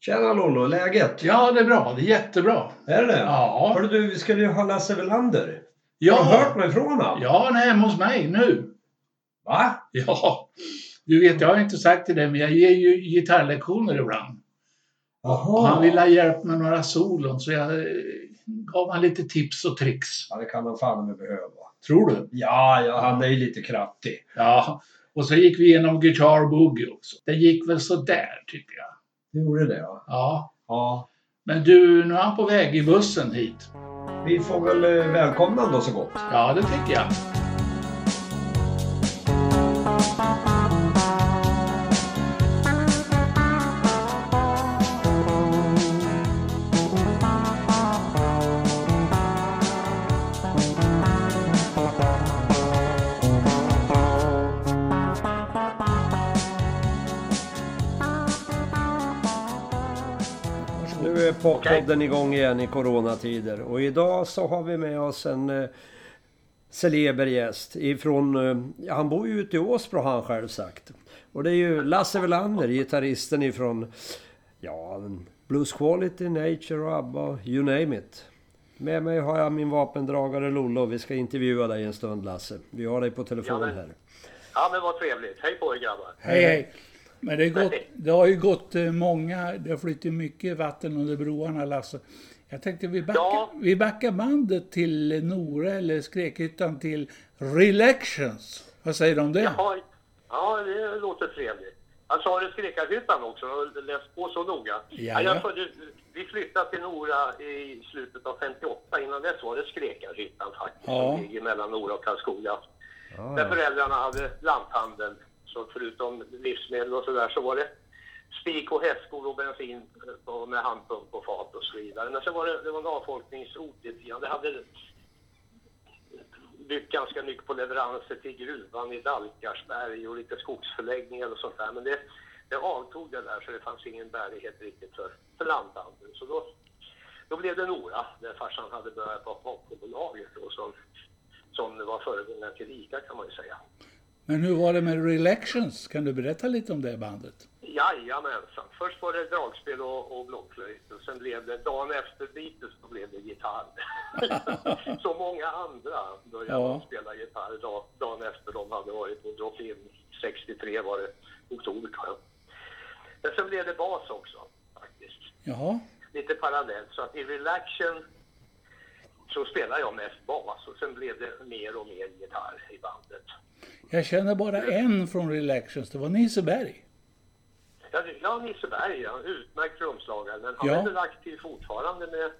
Tjena Lollo, läget? Ja, det är bra. Det är jättebra. Är det Ja. Hörru du, vi skulle ju ha Lasse Welander. Ja. Har du hört mig ifrån honom? Ja, han är hemma hos mig nu. Va? Ja. Du vet, jag har inte sagt till dig, men jag ger ju gitarrlektioner ibland. Jaha. han ville ha hjälp med några solon, så jag eh, gav han lite tips och tricks. Ja, det kan han fan med behöva. Tror du? Ja, ja, han är ju lite krattig. Ja. Och så gick vi igenom Guitar Boogie också. Det gick väl så där tycker jag. Du gjorde det ja. Ja. Ja. Men du, nu är han på väg i bussen hit. Vi får väl eh, välkomna honom då så gott. Ja, det tycker jag. Är poppodden igång igen i coronatider och idag så har vi med oss en eh, celeber gäst ifrån, eh, han bor ju ute i Åsbro har han själv sagt. Och det är ju Lasse Welander, gitarristen ifrån, ja, Blues Quality, Nature och ABBA, you name it. Med mig har jag min vapendragare Lollo. Vi ska intervjua dig en stund Lasse. Vi har dig på telefon Ja, men- här. Ja, men vad trevligt. Hej på er grabbar. Hej, hej. Men det, är gått, det har ju gått eh, många, det har flyttat mycket vatten under broarna Lasse. Jag tänkte vi backar, Ja. vi backar bandet till Nora eller Skräkhyttan till Relections. Vad säger du om det? Jaha, ja, det låter trevligt. Jag sa det Skräckarhyttan också, jag har läst på så noga. Ja, jag ja. födde, vi flyttade till Nora i slutet av 58. Innan dess var det Skräkarhyttan faktiskt, Ja. som ligger mellan Nora och Karlskoga. Ja, Där ja. föräldrarna hade lanthandel. Så förutom livsmedel och sådär så var det spik och hästskor och bensin eh, och med handpump och fat och så vidare. Men sen var det, det var en avfolkningsort lite grann. Det hade byggt ganska mycket på leveranser till gruvan i Dalkarsberg och lite skogsförläggningar och sånt där. Men det, det avtog det där så det fanns ingen bärighet riktigt för, för lanthandeln. Så då, då blev det Nora där farsan hade börjat på hockeybolaget och som, som var föregångaren till ICA kan man ju säga. Men hur var det med Relections? Kan du berätta lite om det bandet? Jajamensan. Först var det dragspel och, och blockflöjt och sen blev det dagen efter Beatles då blev det gitarr. Så många andra började Ja. spela gitarr dag, dagen efter de hade varit på drop-in. 63 var det, oktober tror jag. Men sen blev det bas också faktiskt. Jaha. Lite parallellt så att i Relaction så spelar jag mest bas och sen blev det mer och mer gitarr i bandet. Jag känner bara en från Relections. Det var Nisse Berg. Ja, ja Nisse Berg, ja, utmärkt trumslagare. Men han Ja. är väl aktiv fortfarande med...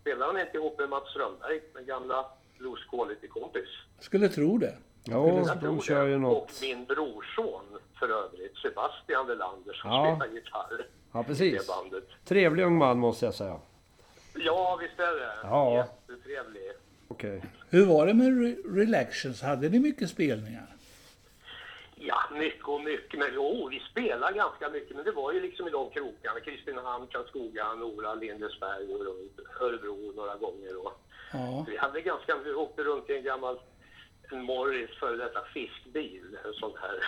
Spelar han inte ihop med Mats Strömberg, med gamla Blues Quality-kompis? Skulle tro det. Ja, de kör ju Och något. min brorson för övrigt, Sebastian Welander, som Ja. spelar gitarr Ja, precis. Trevlig ung man måste jag säga. Ja, visst är det. Ja. Jättetrevlig. Okej. Hur var det med Re- Relections? Hade ni mycket spelningar? Ja, mycket och mycket. Men jo, vi spelar ganska mycket. Men det var ju liksom i de krokarna. Kristinehamn, Karlskoga, Nora, Lindesberg och runt Örebro några gånger. Och Ja. Vi hade ganska, vi åkte runt i en gammal en Morris före detta fiskbil, en sån här.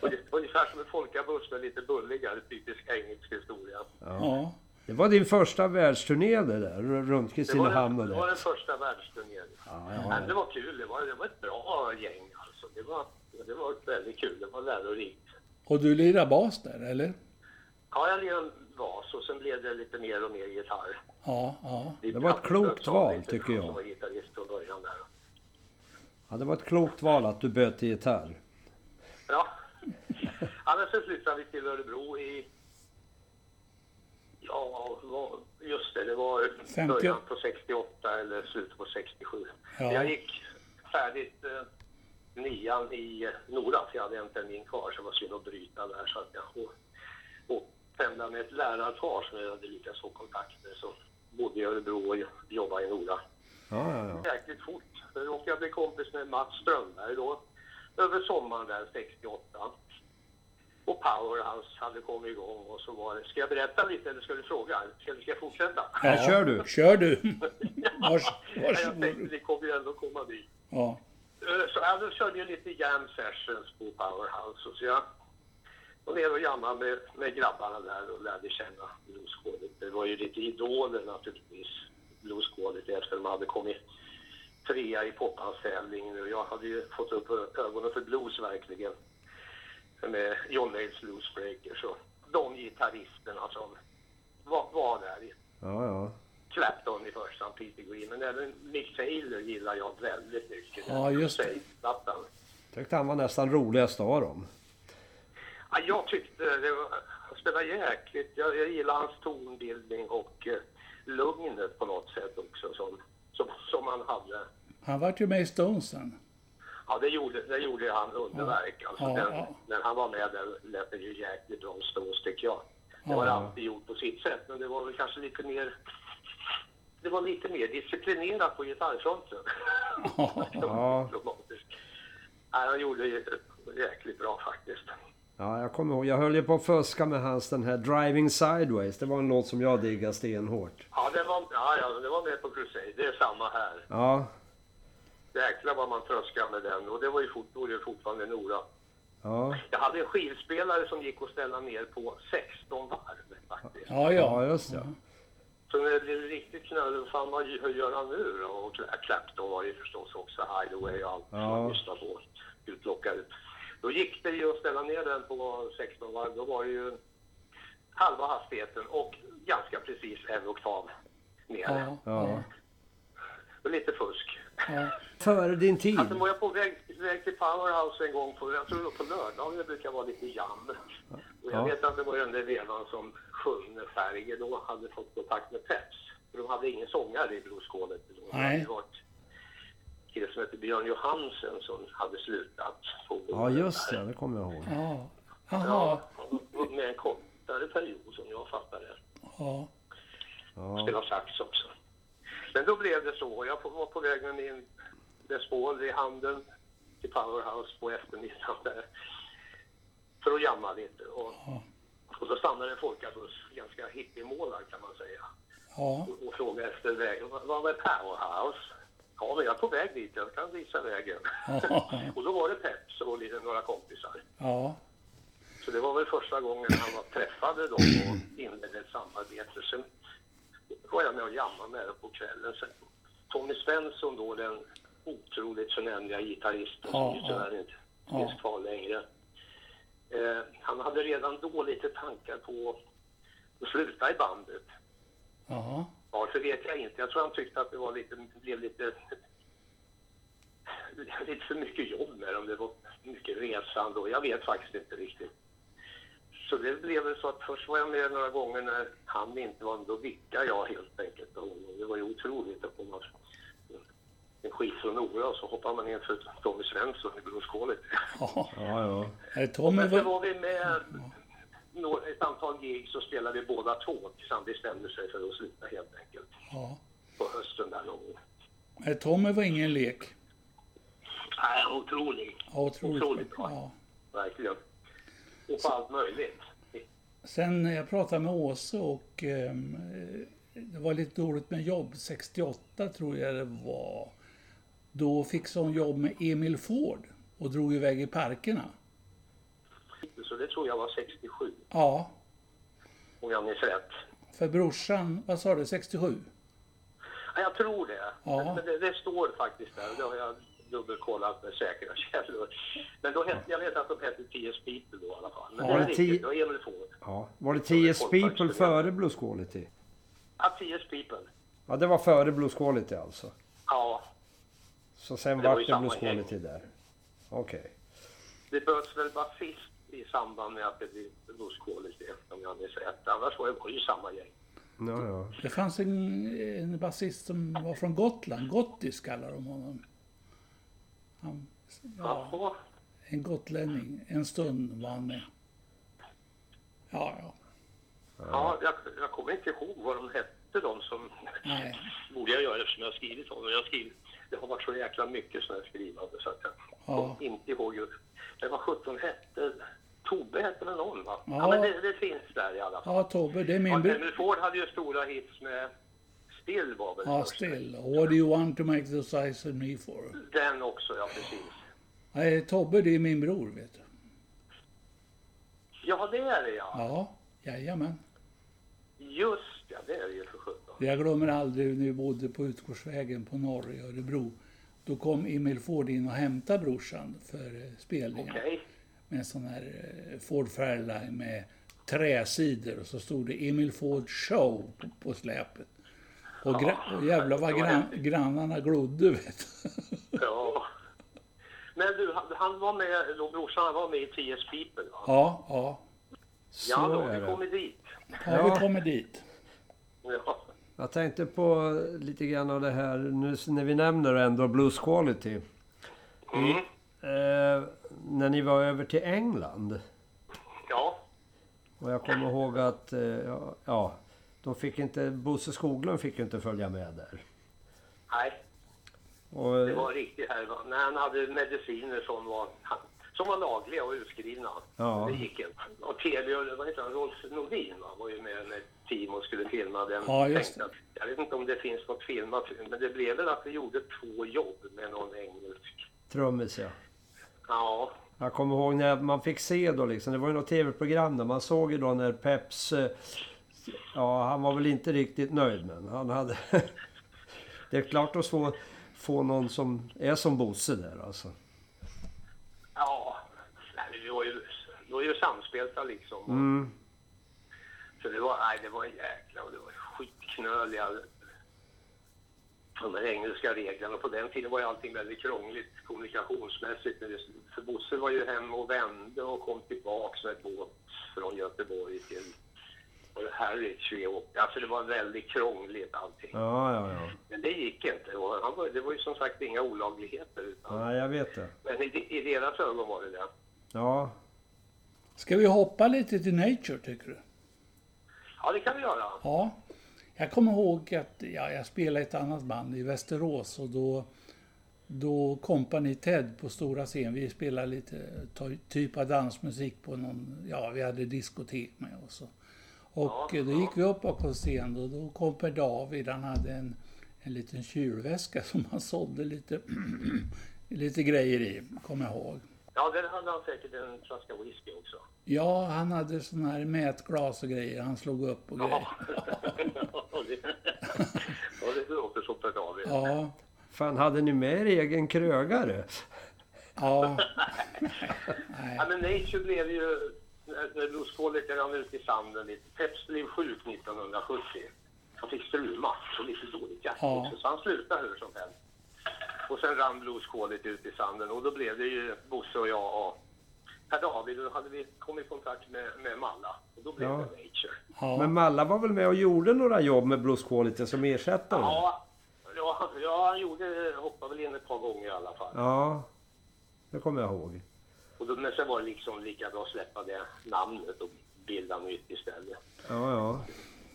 Var Ungefär som en folkabuss med lite bulligare, typisk engelsk historia. Ja. Det var din första världsturné det där, runt Det Kristinehamn och det var det. den första världsturnén. Ja, ja, Men det var kul, det var, det var ett bra gäng alltså. Det var, det var väldigt kul, det var lärorikt. Och du lirar bas där, eller? Ja, jag lirade bas och sen blev det lite mer och mer gitarr. Ja, ja. Det var ett klokt val, tycker jag. Som var gitarrist från början där. Ja, det var ett klokt val att du till gitarr. Ja. ja, men sen flyttade vi till Örebro i... Ja, just det, det var 50. början på 68 eller slutet på 67. Ja. Jag gick färdigt eh, nian i Nora, för jag hade en termin kvar så det var synd att bryta där. Så att jag och, och pendlade med ett lärarpar som jag hade lyckats få kontakt med. Så bodde i Örebro och jobbade i Nora Ja, ja, ja. jäkligt fort. Sen råkade jag bli kompis med Mats Strömberg då. Över sommaren där, 68. Och Powerhouse hade kommit igång och så var det... Ska jag berätta lite eller ska du fråga? Ska, ska jag fortsätta? Ja, kör du. Kör du. Vars, Ja, jag tänkte varsågod. ni kommer ju ändå komma dit. Ja. Eh, Så jag körde jag lite jam sessions på Powerhouse. och Så jag och ner och jammade med, med grabbarna där och lärde känna bluesquadet. Det var ju lite idoler naturligtvis, bluesquadet efter de hade kommit trea i pophandstävlingen och jag hade ju fått upp ögonen för blues verkligen. Med John Mayles Bluesbreakers och de gitarristerna som var, var där. Ja, ja. Clapton i första hand, Peter Green, men även Mick Taylor gillar jag väldigt mycket. Ja, just det. Plattan. Tyckte han var nästan roligast av dem. Ja, jag tyckte det var, han spelade jäkligt. Jag, jag gillar hans tonbildning och eh, lugnet på något sätt också som, som, som han hade. Han vart ju med i Stones sen. Ja, det gjorde, det gjorde han underverk. Alltså, Ja, den, ja. När han var med där lät det ju jäkligt Stones tycker jag. Det var Ja. alltid gjort på sitt sätt, men det var väl kanske lite mer det var lite mer disciplinerat på gitarrfronten. Ja. Nej, han gjorde det jäkligt bra faktiskt. Ja, jag kommer ihåg. Jag höll ju på att fuska med hans den här Driving Sideways. Det var en låt som jag diggade stenhårt. Ja, det var, ja, ja, det var med på Crusade. Det är samma här. Ja, Jäklar vad man tröskade med den. Och det var ju fort, då är det fortfarande Nora. ja. Jag hade en skivspelare som gick att ställa ner på 16 varv faktiskt. Ja, Ja, just det. Så när det blev riktigt knöligt, fan vad hur gör han nu då? Och Clapton var ju förstås också Hideaway och allt som Ja. man lyssnade på. Utlocka ut. Då gick det ju att ställa ner den på 16 varv. Då var det ju halva hastigheten och ganska precis en oktav ner. Ja, ja. Och lite fusk. Ja. Före din tid. Alltså var jag på väg, väg till Powerhouse en gång, på, jag tror det var på lördagen, det brukar vara lite jam. Och jag Ja. vet att det var den där vevan som sjunde Färger då hade fått kontakt med Peps. För de hade ingen sångare i Blueskålet. då. Det Nej. hade varit kille som hette Björn Johansen som hade slutat. Ja, just det. Det kommer jag ihåg. ja. Ja, Jaha. han var med en kortare period som jag fattade det. Ja. Ja, Spela sax också. Men då blev det så. Jag var på väg med min Les Paul i handen till Powerhouse på eftermiddagen där. För att jamma lite. Och, och då stannade en folkabuss, ganska hippiemålad kan man säga. Ja. Och, och frågade efter vägen. Vad vad är Powerhouse? Ja, men jag är på väg dit. Jag kan visa vägen. Ja. och då var det Peps och lite, några kompisar. Ja. Så det var väl första gången han var, träffade dem och inledde ett samarbete. Sen var jag med och jammade med dem på kvällen. Sen Tommy Svensson då, den otroligt förnämliga gitarristen Ja, som tyvärr inte Ja. finns kvar längre. Eh, han hade redan då lite tankar på att sluta i bandet. Ja. Varför vet jag inte. Jag tror han tyckte att det var lite, blev lite, lite för mycket jobb med dem. Det var mycket resande och jag vet faktiskt inte riktigt. Så det blev väl så att först var jag med några gånger när han inte var med. Då vickade jag helt enkelt honom. Det var ju otroligt att komma en skit från Nora och så hoppar man in för Tommy Svensson i Blueskålet. ja. ja. ja. Tommy Men så var... var vi med ett antal gig så spelade vi båda två tills han bestämde sig för att sluta helt enkelt. Ja. På hösten där någon gång. Nej, Tommy var ingen lek. Nej, otrolig. Ja, otroligt. Otroligt bra. Ja. Verkligen. Och på allt möjligt. Sen när jag pratade med Åse och eh, det var lite dåligt med jobb. 68 tror jag det var. Då fixade hon jobb med Emil Ford och drog iväg i parkerna. Så det tror jag var 67, Ja, om jag minns rätt. för brorsan, vad sa du, 67? Ja, jag tror det. Ja. Men det, det står faktiskt där. Det har jag dubbelkollat med säkra källor. Men då hette, jag vet att de hette T.S. People då i alla fall. Men Ja, det är riktigt, det var Emil Ford. ja. Var det TS People före Blues Quality? Ja, T.S. People. Ja, det var före Blues Quality alltså. Ja, Så sen Det var vart det Blues gäng. Quality där. Okej. det behövs väl basist i samband med att det blir Blues Quality, om jag minns rätt. Annars var det var ju samma gäng. Ja, ja. Det fanns en, en basist som var från Gotland, Gottis kallar de honom. Han, ja, en gotlänning. En stund var han med. Ja, ja. Ja, jag, jag kommer inte ihåg vad de hette de som... Nej. borde jag göra eftersom jag har skrivit om. Jag skrivit, det har varit så jäkla mycket sådana här skrivande så att jag Ja. kommer inte ihåg just. Men vad 17 hette... Tobbe hette väl någon va? Ja, Ja. men det, det finns där i alla fall. Ja, Tobbe, det är min Ja, Ford hade ju stora hits med Still var väl Ja, still. What do you want to make the size of me for? Den också, ja precis. Nej, Tobbe, det är min bror, vet du. Ja, det är det ja. Ja, jajamän. Just ja, det är det ju för sjutton. Jag glömmer aldrig när vi bodde på Utgårdsvägen på norr i Örebro. Då kom Emil Ford in och hämtade brorsan för eh, spelningen. Okej. Med en sån här eh, Ford Fairline med träsidor och så stod det Emil Ford Show på släpet. Och, gra- och jävlar vad gran- grannarna glodde vet. Ja. Men du, han, han var med, då brorsan han var med i TS People va? Ja, ja. Så Ja, då har är vi det. kommit dit. Har Ja. vi kommit dit? Ja. Jag tänkte på lite grann av det här, nu när vi nämner ändå Blues Quality. Mm. Eh, när ni var över till England. ja. Och jag kommer ihåg att, eh, ja, ja, de fick inte, Bosse Skoglund fick ju inte följa med där. Nej, Och, det var riktigt här. va? När han hade mediciner som var, som var lagliga och utskrivna. Ja. Det gick inte. Och och- vad heter han, Rolf Nordin va? var ju med team och skulle filma den. Ja, just att- Jag vet inte om det finns något filmat, men det blev väl att vi gjorde två jobb med någon engelsk. trummis ja. Ja, Jag kommer ihåg när man fick se då liksom, det var ju något tv-program där man såg ju då när Peps... Ja, han var väl inte riktigt nöjd men han hade... det är klart att få, få någon som är som Bosse där alltså. ja. Vi var ju, vi var ju samspelta liksom. Mm. Så det var, nej, det var en jäkla och det var skitknöliga de här engelska reglerna. Och på den tiden var ju allting väldigt krångligt kommunikationsmässigt. Men det- För Bosse var ju hem och vände och kom tillbaks med båt från Göteborg till och Harwich. vi åkte. Alltså det var väldigt krångligt allting. Ja, ja, ja. Men det gick inte. Och han var, det var ju som sagt inga olagligheter. Utan, Nej, jag vet det. Men i, i deras ögon var det det. Ja, Ska vi hoppa lite till Nature tycker du? Ja, det kan vi göra. Ja. Jag kommer ihåg att ja, jag spelade ett annat band i Västerås och då, då kompani Ted på stora scen. Vi spelade lite ty- typ av dansmusik på någon, ja vi hade diskotek med oss. Och, och Ja, då gick vi upp bakom scen och då kom Per David, han hade en, en liten kylväska som han sålde lite, lite grejer i, kommer jag ihåg. Ja, där hade han säkert en flaska whisky också. Ja, han hade sådana här mätglas och grejer. Han slog upp och grejer. Ja, det, ja, det låter som Per David. Ja, fan hade ni med er egen krögare? ja. Ja, men Nature blev ju, Bruce Quality rann ut i sanden lite. Peps blev sjuk 1970. Han fick struma och lite dåligt hjärta Ja. också, så han slutade hur som helst. Och sen rann Quality ut i sanden och då blev det ju Bosse och jag och Per David. Och då hade vi kommit i kontakt med, med Malla och då blev Ja. det Nature. ja. Men Malla var väl med och gjorde några jobb med Quality som ersättare? Ja, ja, ja, han gjorde, hoppade väl in ett par gånger i alla fall. Ja, det kommer jag ihåg. Och då, men sen var det liksom lika bra att släppa det namnet och bilda nytt istället. Ja, ja.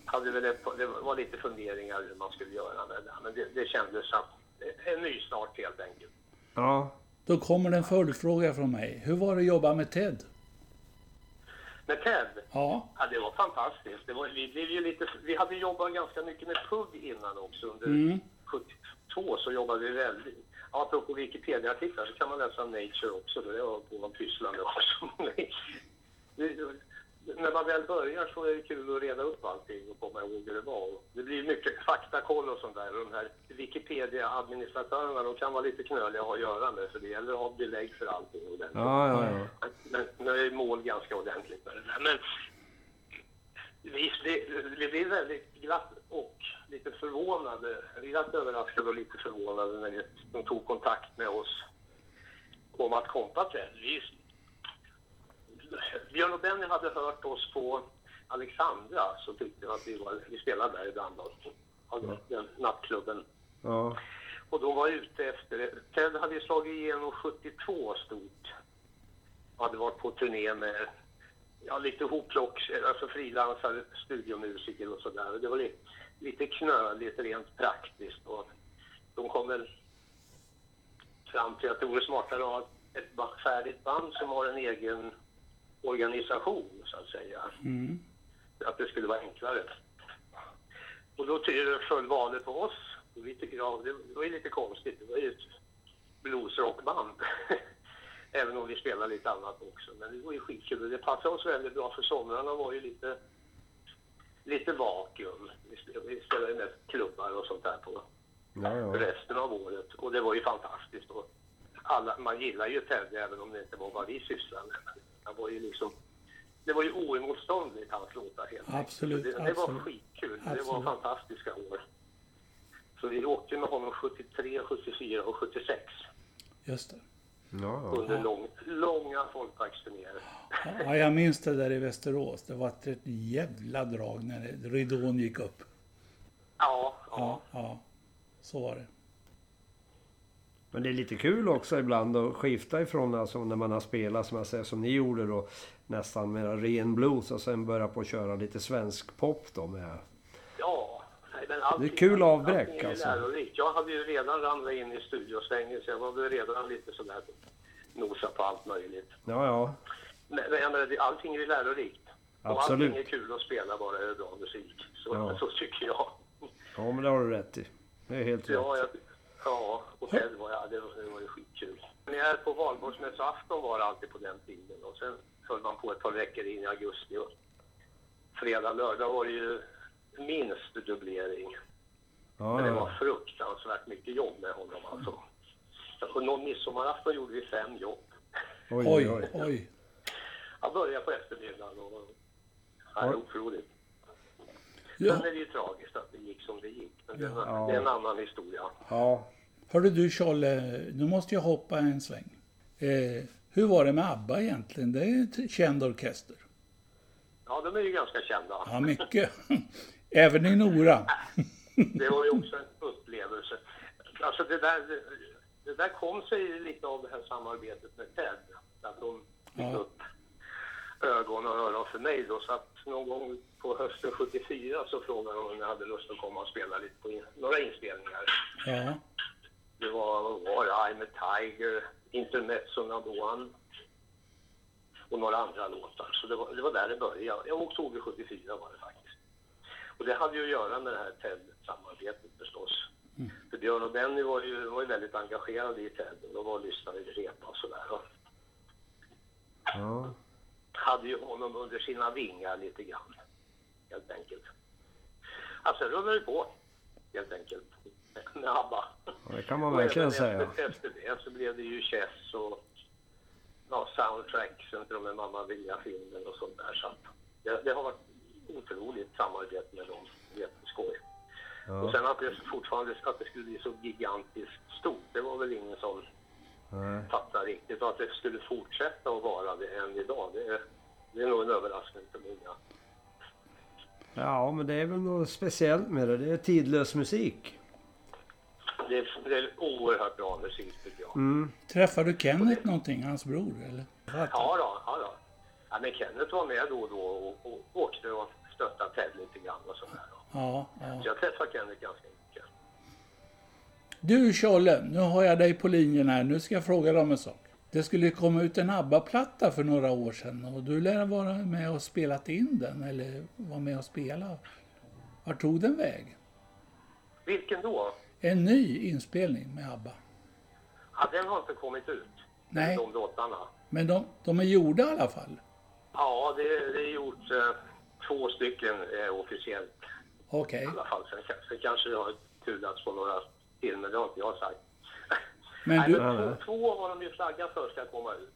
Hade väl ett, det var lite funderingar hur man skulle göra med det, men det, det kändes som en ny start helt enkelt. Ja, Då kommer det en följdfråga från mig. Hur var det att jobba med Ted? Men Ted, Ja, ja, det var fantastiskt. Det var, vi, blev ju lite, vi hade jobbat ganska mycket med PUG innan också. Under Mm. 72 så jobbade vi väldigt... Ja, apropå Wikipedia-artiklar så kan man läsa Nature också. Det var på vad pysslande också. Det- när man väl börjar så är det kul att reda upp allting och komma ihåg hur det var. Det blir mycket faktakoll och sånt där. Och de här Wikipedia-administratörerna de kan vara lite knöliga att ha att göra med för det gäller att ha belägg för allting ordentligt. ja, ja. ja. Men nu är mål ganska ordentligt med det där. Men visst, det, vi blev väldigt glatt och lite förvånade. Glatt överraskade och lite förvånade när de tog kontakt med oss om att kompa till. Vi, Björn och Benny hade hört oss på Alexandra så tyckte att vi, var, vi spelade där ibland. då. Hade Den nattklubben ja. och de var ute efter. Ted hade slagit igenom 72 stort. Hade varit på turné med ja, lite hopplock, alltså frilansare, studiomusiker och sådär. Det var lite, lite knöligt rent praktiskt. Och de kom väl fram till att det vore smartare att ha ett färdigt band som har en egen organisation, så att säga. mm. Att det skulle vara enklare. Och då föll valet på oss. Och vi tycker, ja, det var ju lite konstigt. Det var ju ett bluesrockband. Även om vi spelade lite annat också. Men det var ju skitkul det passade oss väldigt bra för somrarna var ju lite, lite vakuum. Vi spelade, ju mest klubbar och sånt där på Ja, ja. resten av året och det var ju fantastiskt. Och alla, man gillar ju Teddy även om det inte var vad vi sysslade med. Men Han var ju liksom, det var ju oemotståndligt hans låtar helt. Absolut, Det, det var absolut. skitkul. Det Absolut. var fantastiska år. Så vi åkte med honom 73, 74 och 76 Just det. Ja, ja. under lång, långa folkparksturnéer. Ja, jag minns det där i Västerås. Det var ett jävla drag när ridån gick upp. Ja, ja. Ja, ja. Så var det. Men det är lite kul också ibland att skifta ifrån, alltså när man har spelat som jag säger, som ni gjorde då, nästan med ren blues och sen börja på att köra lite svensk pop då med. Allting- Det är kul avbräck, allting är alltså. lärorikt. Jag hade ju redan ramlat in i studiosvängen så jag var väl redan lite sådär nosa på allt möjligt. Ja, ja. Men, men jag menar, allting är ju lärorikt. Och Absolut. allting är kul att spela bara det är bra musik. Så, Ja. så tycker jag. Ja, men det har du rätt i. Det är helt Ja, rätt. jag, ja och Ted var, ja, det, var- det var ju skitkul. Men jag är på valborgsmässoafton var det alltid på den tiden. Och sen höll man på ett par veckor in i augusti. Och fredag, lördag var det ju minst dubblering. Ja, Men det var fruktansvärt mycket jobb med honom alltså. Och någon midsommarafton gjorde vi fem jobb. Oj, Oj, oj. Jag började på eftermiddagen och... Ja, det är otroligt. Ja. Sen är det ju tragiskt att det gick som det gick. Men det, är, Ja. det är en annan historia. Ja. Hörru du Tjolle, nu måste jag hoppa en sväng. Eh, hur var det med ABBA egentligen? Det är ju en känd orkester. Ja, de är ju ganska kända. Ja, mycket. Även i Nora. Det var ju också en upplevelse. Alltså det där, det, där kom sig lite av det här samarbetet med Ted. Att de fick Ja. upp ögon och öron för mig då. Så att någon gång på hösten 74 så frågade de om jag hade lust att komma och spela lite på in, några inspelningar. Ja, Det var, var det? I'm a Tiger, Intermezzo one och några andra låtar. Så det var, det var där det började. I oktober 74 var det faktiskt. Och det hade ju att göra med det här TED-samarbetet förstås. För Björn och Benny var ju, var ju väldigt engagerade i TED. och De var och lyssnade i repa och sådär. Och ja. hade ju honom under sina vingar lite grann. Helt enkelt. Alltså rullade det på. Helt enkelt. Med ABBA. Ja, det kan man verkligen säga. Efter, det så blev det ju Chess och ja, soundtracksen till de här Mamma Mia-filmen och sånt där. Så att det, det har varit otroligt samarbete med dem. Jätteskoj. Och Ja. sen att det fortfarande att det skulle bli så gigantiskt stort, det var väl ingen som Nej. fattade riktigt. Och att det skulle fortsätta att vara det än idag, det är, det är nog en överraskning för många. Ja, men det är väl något speciellt med det. Det är tidlös musik. Det är, det är oerhört bra musik tycker jag. Mm. Träffar du Kenneth någonting, hans bror? Eller? Ja, då, ja, då. Ja, men Kenneth var med då och då och, och åkte och stöttade Ted lite grann och sådär. Ja, ja. Så jag träffade Kenneth ganska mycket. Du Tjolle, nu har jag dig på linjen här. Nu ska jag fråga dig om en sak. Det skulle komma ut en ABBA-platta för några år sedan och du lär vara med och spelat in den eller var med och spela. Vart tog den väg? Vilken då? En ny inspelning med ABBA. Ja, den har inte kommit ut. Nej. De låtarna. Men de, de är gjorda i alla fall. Ja, det, det är gjort eh, två stycken eh, officiellt Okej. i alla fall. Sen, sen kanske det har tulats på några till, men det har inte jag sagt. Men Nej, du, men två, två har de ju flaggat för ska komma ut.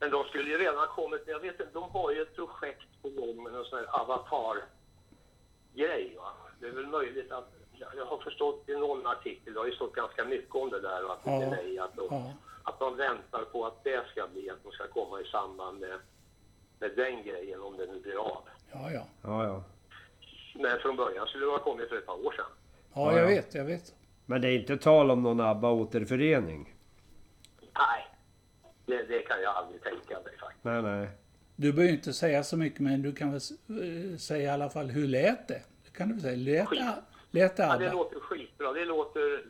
Men de skulle ju redan ha kommit, jag vet inte, de har ju ett projekt på gång med någon sån här avatar-grej va. Det är väl möjligt att, jag- har förstått i någon artikel, det har ju stått ganska mycket om det där och att det är nej, att de, ja. att de väntar på att det ska bli, att de ska komma i samband med, med den grejen om det nu blir av. Ja, ja. Ja, ja. Men från början skulle det ha kommit för ett par år sedan. Ja, Ja, jag ja. vet, jag vet. Men det är inte tal om någon ABBA-återförening? Nej, det, det kan jag aldrig tänka mig faktiskt. Nej, nej. Du behöver inte säga så mycket, men du kan väl eh, säga i alla fall hur lät det? Det kan du väl säga? Lät, Skit. det- lät det Ja, det ABBA? låter skitbra. Det låter...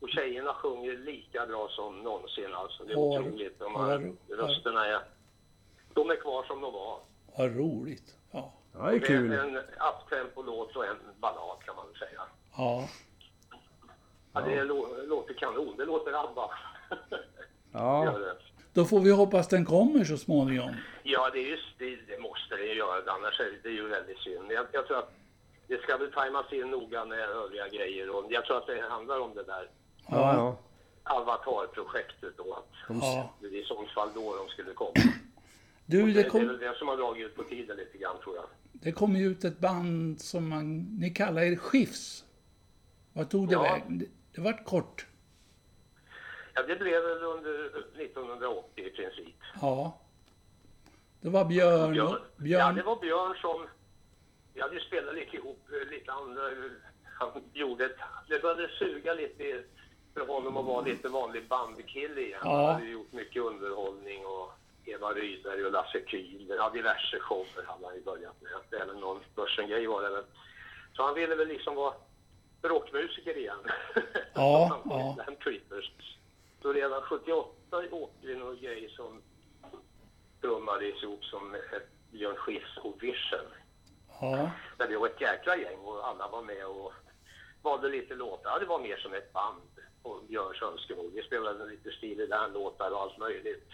Och tjejerna sjunger lika bra som någonsin alltså. Det är otroligt. De här rösterna är... De är kvar som de var. Vad roligt. Ja. Ja, det är Det kul. en uptempo-låt och en ballad kan man väl säga. Ja. Ja, det lå- låter kanon. Det låter ABBA. Ja. Då får vi hoppas den kommer så småningom. Ja, det, är just, det, det måste det ju göra, annars är det ju väldigt synd. Jag, jag tror att det ska väl tajmas in noga med övriga grejer och jag tror att det handlar om det där Ja, ja. Avatar-projektet då. Att Ja. det är i så fall då de skulle komma. Du, Det, det, det är kom, väl det som har dragit ut på tiden lite grann tror jag. det kom ju ut ett band som man, ni kallar er Skifs. Vad tog det Ja. vägen? Det, det vart kort. Ja, det blev väl under 1980 i princip. Ja. Det var Björn, Björn. och, Ja, Björn det var Björn som... Vi hade ju spelat lite ihop, eh, lite andra... Han gjorde ett... Det började suga lite för honom att vara lite vanlig bandkille igen. Ja. Han hade gjort mycket underhållning och Eva Rydberg och Lasse Kühler. Ja, diverse shower hade han ju börjat med. Även någon Börsen-grej var det väl. Så han ville väl liksom vara rockmusiker igen. Ja, ja. Dan Creepers. Så redan 78 åkte vi någon grej som trummades ihop som ett Björn Skifs och Vision. Ja, Där vi var ett jäkla gäng och alla var med och valde lite låtar. Ja, det var mer som ett band på Björns önskemål. Vi spelade lite stil i den låtar och allt möjligt.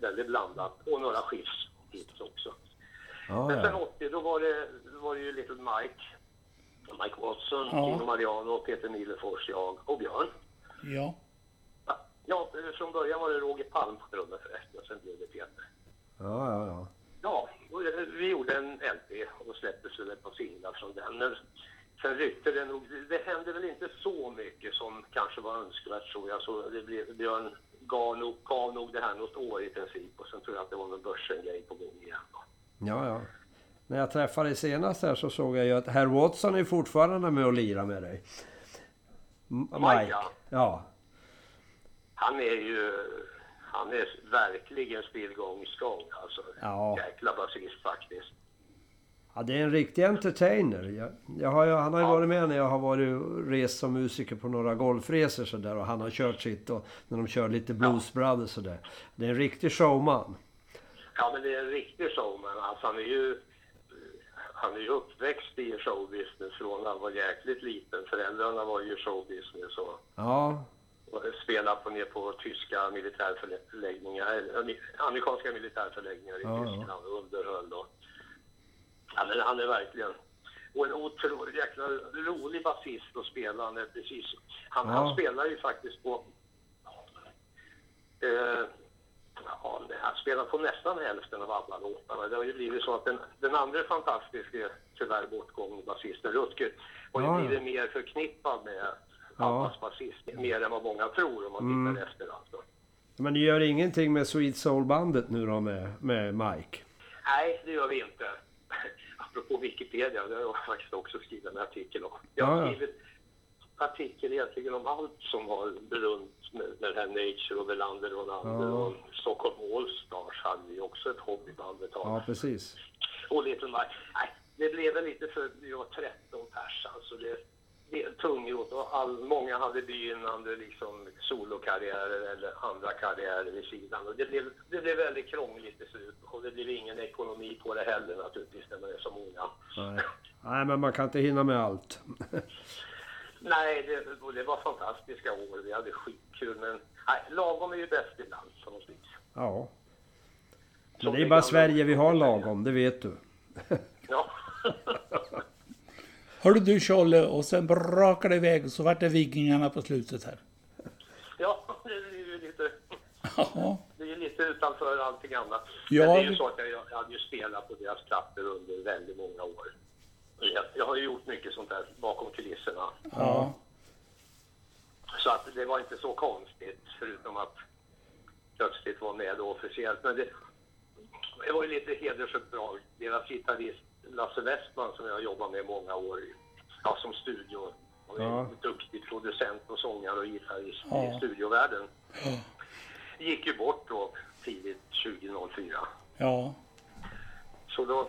Väldigt blandat. Och några Skifs hits också. ja, Men sen ja. 80 då var det, då var det ju Little Mike. Mike Watson, Ja. Tino Mariano, Peter Nilefors, jag och Björn. ja. Ja, från början var det Roger Palm på trummen förresten, och sen blev det Peter. ja, ja, ja. Ja, eh, vi gjorde en LP och släpptes väl ett par singlar från den. Sen ryckte det nog. Det hände väl inte så mycket som kanske var önskvärt tror jag. Så det blev, Björn gav nog, gav nog det här något år i princip och sen tror jag att det var någon börsen-grej på gång igen. Ja, ja. När jag träffade dig senast här så såg jag ju att herr Watson är fortfarande med och lirar med dig. M- Mike, ja. Han är ju, han är verkligen stillgångsgång alltså. Ja. Jäkla basist faktiskt. Ja, det är en riktig entertainer. Jag, jag har han har ju varit med när jag har varit rest som musiker på några golfresor så där och han har kört sitt och när de kör lite Blues Brothers så där. Det är en riktig showman. Ja, men det är en riktig showman. Alltså, han är ju han är ju uppväxt i showbusiness från han var jäkligt liten. Föräldrarna var ju showbusiness och, Ja, och spelade på ner på tyska militärförläggningar, amerikanska militärförläggningar i ja. Tyskland och underhöll. Och, ja, men han är verkligen och en otroligt jäkla rolig basist att spela. Han, är precis, han, Ja. han spelar ju faktiskt på Eh, ja, han spelar på nästan hälften av alla låtarna. Det har ju blivit så att den, den andra fantastiska, tyvärr bortgångne basisten Rutger, har ju Ja, ja. blivit mer förknippad med Ja. Abbas basist. Mer än vad många tror om man Mm. tittar efter alltså. men ni gör ingenting med Sweet Soul-bandet nu då med, med Mike? Nej, det gör vi inte. Apropå Wikipedia, det har jag faktiskt också skrivit en artikel om. Jag Ja, har skrivit artikel egentligen om allt som har berunt med, med det här Nature och Welander Ronander Ja. och Stockholm Allstars hade vi också ett hobbyband ett tag. Ja, precis. Och lite mer. Nej, det blev väl lite för, vi var 13 pers alltså. Det, tungrot och all, många hade begynnande liksom solokarriärer eller andra karriärer vid sidan. Och det, blev, det blev väldigt krångligt till slut och det blev ingen ekonomi på det heller naturligtvis när man är så många. Nej. Nej, men man kan inte hinna med allt. Nej, det, det var fantastiska år. Vi hade skitkul men nej, lagom är ju bäst ibland på något vis. Ja. Men det är bara Sverige vi har lagom, det vet du. Ja. Hörde du Tjolle, och sen brakade det iväg och så vart det Vikingarna på slutet här. ja, det är ju lite... Ja, Det är ju lite utanför allting annat. Ja, Men det är ju så att jag, jag hade ju spelat på deras plattor under väldigt många år. Jag, jag har ju gjort mycket sånt där bakom kulisserna. ja, Så att det var inte så konstigt, förutom att plötsligt vara med då officiellt. Men det, det var ju lite hedersuppdrag. Deras gitarrist Lasse Westman som jag har jobbat med i många år, ja, som studio. Och är Ja. en duktig producent och sångare och gitarrist Ja. i studiovärlden. Gick ju bort då tidigt 2004. ja, Så då,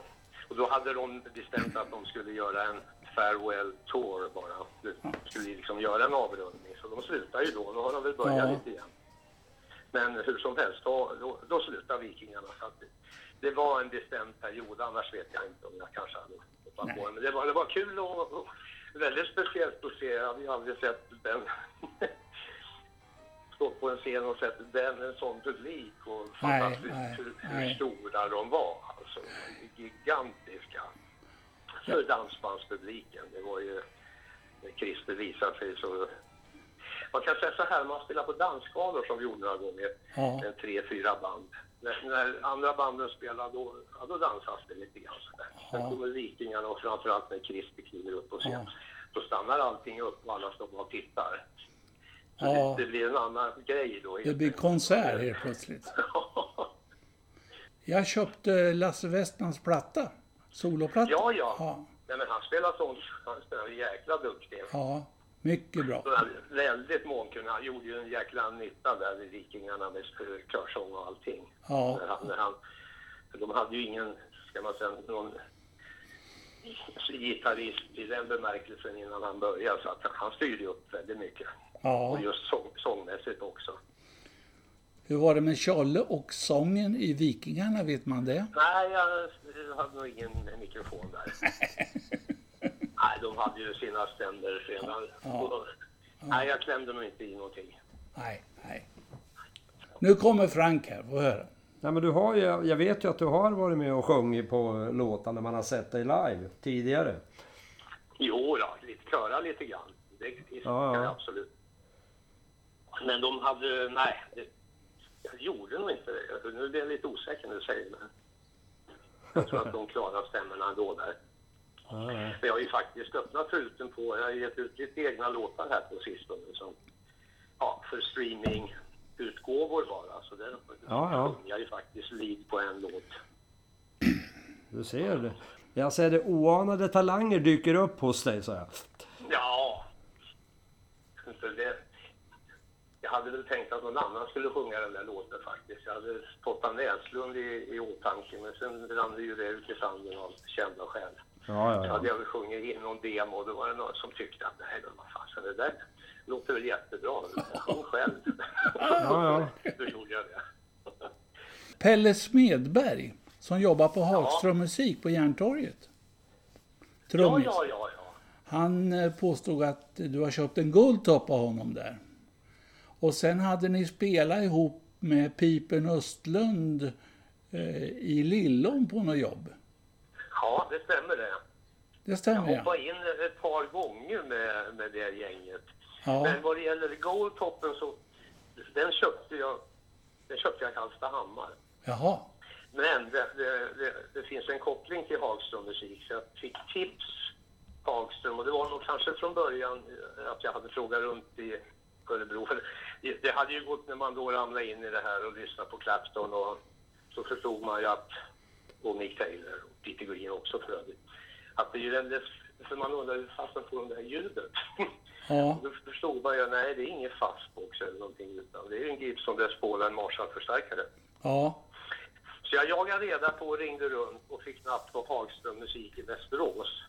och då hade de bestämt att de skulle göra en farewell tour bara. De skulle liksom göra en avrundning. Så de slutar ju då. Nu har de väl börjat Ja. lite igen. Men hur som helst, då, då, då slutar Vikingarna. Så att det, var en bestämd period. Annars vet jag inte om jag kanske hade hoppat på. Men det var, det var kul och, och väldigt speciellt att se. Jag hade ju aldrig sett den stått på en scen och sett den, en sån publik och Nej, nej, hur, hur stora de var. Alltså gigantiska. För dansbandspubliken. Det var ju, när Christer visade sig så... Man kan säga så här, man spelar på dansskalor som vi gjorde några gånger. Ja. En tre, fyra band. När, när andra banden spelar då, ja, då dansas det lite grann sådär. Sen Ja. kommer Vikingarna och framförallt när Christer kliver upp på scen. Ja. Då stannar allting upp och alla står och tittar. Så Ja. det, det blir en annan grej då. Det blir konsert helt plötsligt. Jag köpte Lasse Westmans platta. Soloplatta. ja, ja. Ja, Nej, men han spelar sånt, han spelar jäkla duktig. ja mycket bra. Väldigt mångkunnig. Han gjorde ju en jäkla nytta där vid Vikingarna med körsång och allting. Ja. När han, när han, de hade ju ingen, ska man säga, någon gitarrist i den bemärkelsen innan han började. Så att han styrde upp väldigt mycket. Ja. Och just sång, sångmässigt också. Hur var det med Charlie och sången i Vikingarna, vet man det? Nej, jag hade nog ingen mikrofon där. Nej, de hade ju sina ständer redan. Ja. Nej, jag klämde nog inte i någonting. Nej, nej. Nu kommer Frank här, få höra. Nej, men du har ju, jag vet ju att du har varit med och sjungit på låtar när man har sett dig live tidigare. Jo, då, lite köra lite grann. Det, det Ja, kan ja. jag absolut. Men de hade, nej, det, jag gjorde nog inte det. Nu blir jag lite osäker när du säger det. Jag tror att de klarar stämmorna ändå där. Men jag har ju faktiskt öppnat truten på, jag har gett ut lite egna låtar här på sistone som, ja, för streamingutgåvor bara. Så där Ja, ja. jag ju faktiskt lead på en låt. Du ser det. Jag ser det, oanade talanger dyker upp hos dig, så här. Ja. Det. Jag hade väl tänkt att någon annan skulle sjunga den där låten faktiskt. Jag hade Totta Näslund i, i åtanke men sen rann det ju det ut i sanden av kända skäl. Ja, Så ja, hade ja. jag väl sjungit in någon demo och då var det någon som tyckte att nej men vad fasen det där låter väl jättebra. Sjung själv. Ja, Då gjorde jag det. Pelle Smedberg, som jobbar på Hagström Musik på Järntorget. Ja, Trummis. ja, ja, ja. Han eh, påstod att du har köpt en guldtopp av honom där. Och sen hade ni spelat ihop med Pipen Östlund eh, i Lillån på något jobb. Ja, det stämmer det. Det Jag stämmer ja. hoppade in ett par gånger med, med det gänget. Ja, Men vad det gäller Goldtoppen så den köpte jag, den köpte jag i Hallstahammar. jaha. Men det, det, det, det finns en koppling till Hagström musik så jag fick tips Hagström och det var nog kanske från början att jag hade frågat runt i Örebro. Det hade ju gått när man då ramlade in i det här och lyssnade på Clapton och så förstod man ju att, och Mick Taylor och Peter Green också för övrigt, att det ju det, för man undrar hur fasen får de det här ljudet? Ja, Då förstod man ju, nej det är ingen fastbox eller någonting utan det är en Gibson Les Paul och en Marshall-förstärkare. ja, Så jag jagade reda på och ringde runt och fick napp på Hagström Musik i Västerås.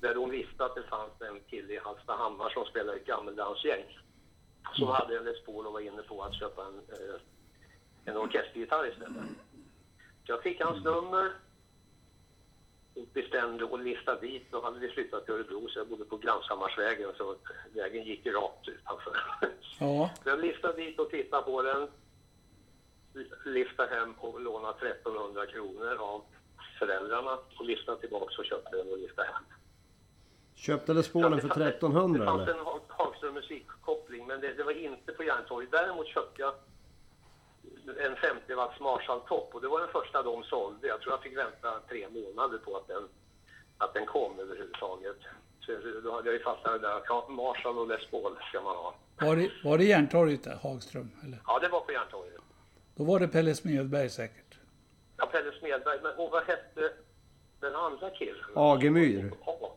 Där de visste att det fanns en kille i Hallstahammar som spelade i ett gammeldansgäng. Som hade en Les Paul och var inne på att köpa en, eh, en orkestergitarr istället. Så jag fick hans nummer och bestämde och listade dit. Då hade vi flyttat till Örebro så jag bodde på Glanshammarsvägen så vägen gick rakt utanför. ja, Så jag liftade dit och tittade på den. Liftade hem och lånade 1300 kronor av föräldrarna och liftade tillbaka och köpte den och liftade hem. Köpte Les Paulen för Så det- 1300 Det fanns eller? en Ha- Hagström musikkoppling men det, det var inte på Järntorget. Däremot köpte jag en 50 watts Marshall Top och det var den första de sålde. Jag tror jag fick vänta tre månader på att den, att den kom överhuvudtaget. Så då hade jag ju fattat det där Marshall och Les Paul ska man ha. var det, var det Järntorget där, Hagström? Eller? Ja, det var på Järntorget. Då var det Pelle Smedberg säkert. Ja, Pelle Smedberg. Men och vad hette den andra killen? Agemyr. Ja,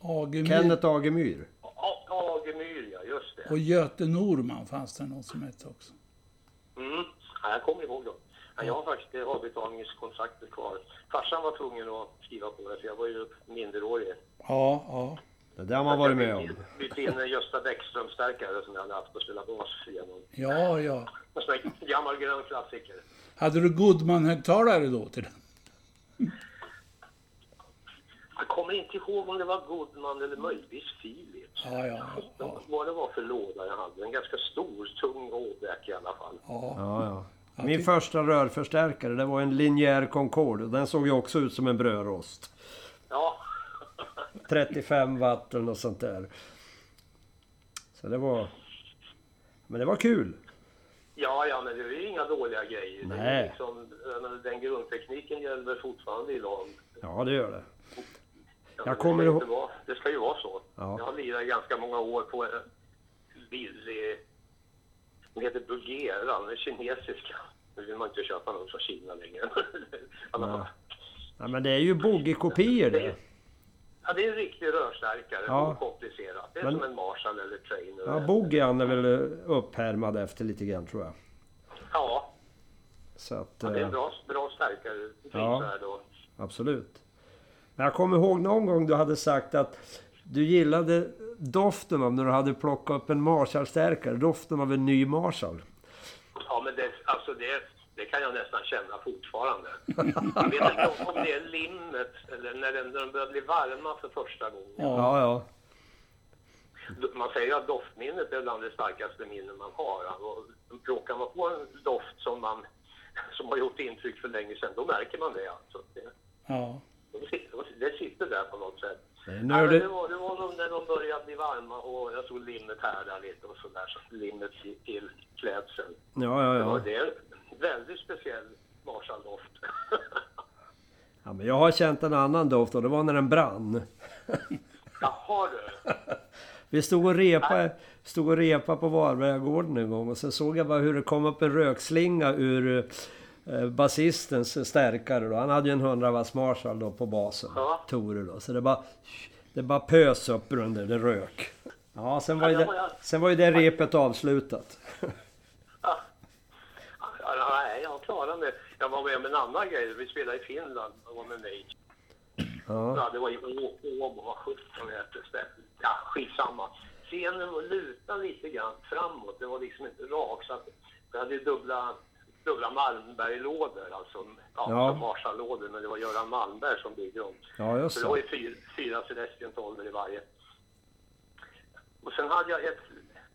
Agemyr Kenneth Agemyr. Agemyr, ja. Just det. och Göte Norman fanns det någon som hette också. Mm. Ja, jag kommer ihåg dem. Ja, jag har faktiskt eh, avbetalningskontraktet kvar. Farsan var tvungen att skriva på det, för jag var ju minderårig. Ja, ja. Det där har man varit med om. Bytte in en Gösta Bäckström-stärkare som jag hade haft att spela bas igenom. Ja, ja. En sån här gammal grön klassiker. Hade du Goodman-högtalare då till den? Jag kommer inte ihåg om det var Goodman eller möjligtvis Philips. Ja, ja, ja. Vad det var för låda jag hade. En ganska stor, tung åbäck i alla fall. ja. Ja, Min första rörförstärkare det var en linjär Concorde och den såg ju också ut som en brödrost. Ja, 35 watt eller något sånt där. Så det var... Men det var kul. ja, ja, men det är ju inga dåliga grejer. Nej. liksom, den grundtekniken gäller fortfarande idag. Ja, det gör det. Ja, Jag kommer det, ska ihåg- vara, det ska ju vara så. Ja. Jag har lirat ganska många år på en billig... Den heter Bugera, den är kinesiska. Nu vill man inte köpa någon från Kina längre. Nej. Ja, men det är ju bogeykopior det. Ja, det är en riktig rörstärkare. Ja. Okomplicerat. Det är Men- som en Marshall eller Trainer. Ja, bogeyan är väl upphärmad efter lite grann tror jag. Ja, Så att... ja, det är en eh, bra, bra stärkare. Ja. Absolut. Men jag kommer ihåg någon gång du hade sagt att du gillade doften av när du hade plockat upp en Marshall-stärkare. Doften av en ny Marshall. Ja, men det, alltså det, det kan jag nästan känna fortfarande. Jag vet inte om- det är limmet eller när den, när de börjar bli varma för första gången. Ja. Ja, ja. Man säger att doftminnet är bland det starkaste minnen man har. Och råkar man på en doft som, man, som har gjort intryck för länge sedan, då märker man det. Alltså. Det, ja. det sitter där på något sätt. Det Ja, nördigt. det, var, det var nog när de började bli varma och jag såg limmet härda lite och sådär. Så limmet till, till klädseln. Ja, ja, Det var ja. det är en väldigt speciell Marshall-doft. ja. Men jag har känt en annan doft och det var när den brann. Jaha du. Vi stod och repa, stod och repa på Varbergagården en gång och så såg jag bara hur det kom upp en rökslinga ur basistens stärkare då. Han hade ju en 100 watts Marshall då på basen. Ja. Tore då. Så det bara, det bara pös upp under, det rök. Ja, sen var ju Ja, det det, var jag- sen var ju det repet avslutat. Ja. Nej, jag klarade mig. Jag var med om en annan grej. Vi spelade i Finland. Jag var med mig. Ja, Ja, det var i Åbo, vad sjutton hette stället. Ja, skitsamma. Scenen var lutad lite grann framåt. Det var liksom inte rak. Så att vi hade ju dubbla, dubbla Malmberg-lådor. Alltså, ja, Ja. Marshall-lådor. Men det var Göran Malmberg som byggde dem. ja just Så det var ju fyra, fyra Celestion 12 i varje. Och sen hade jag ett,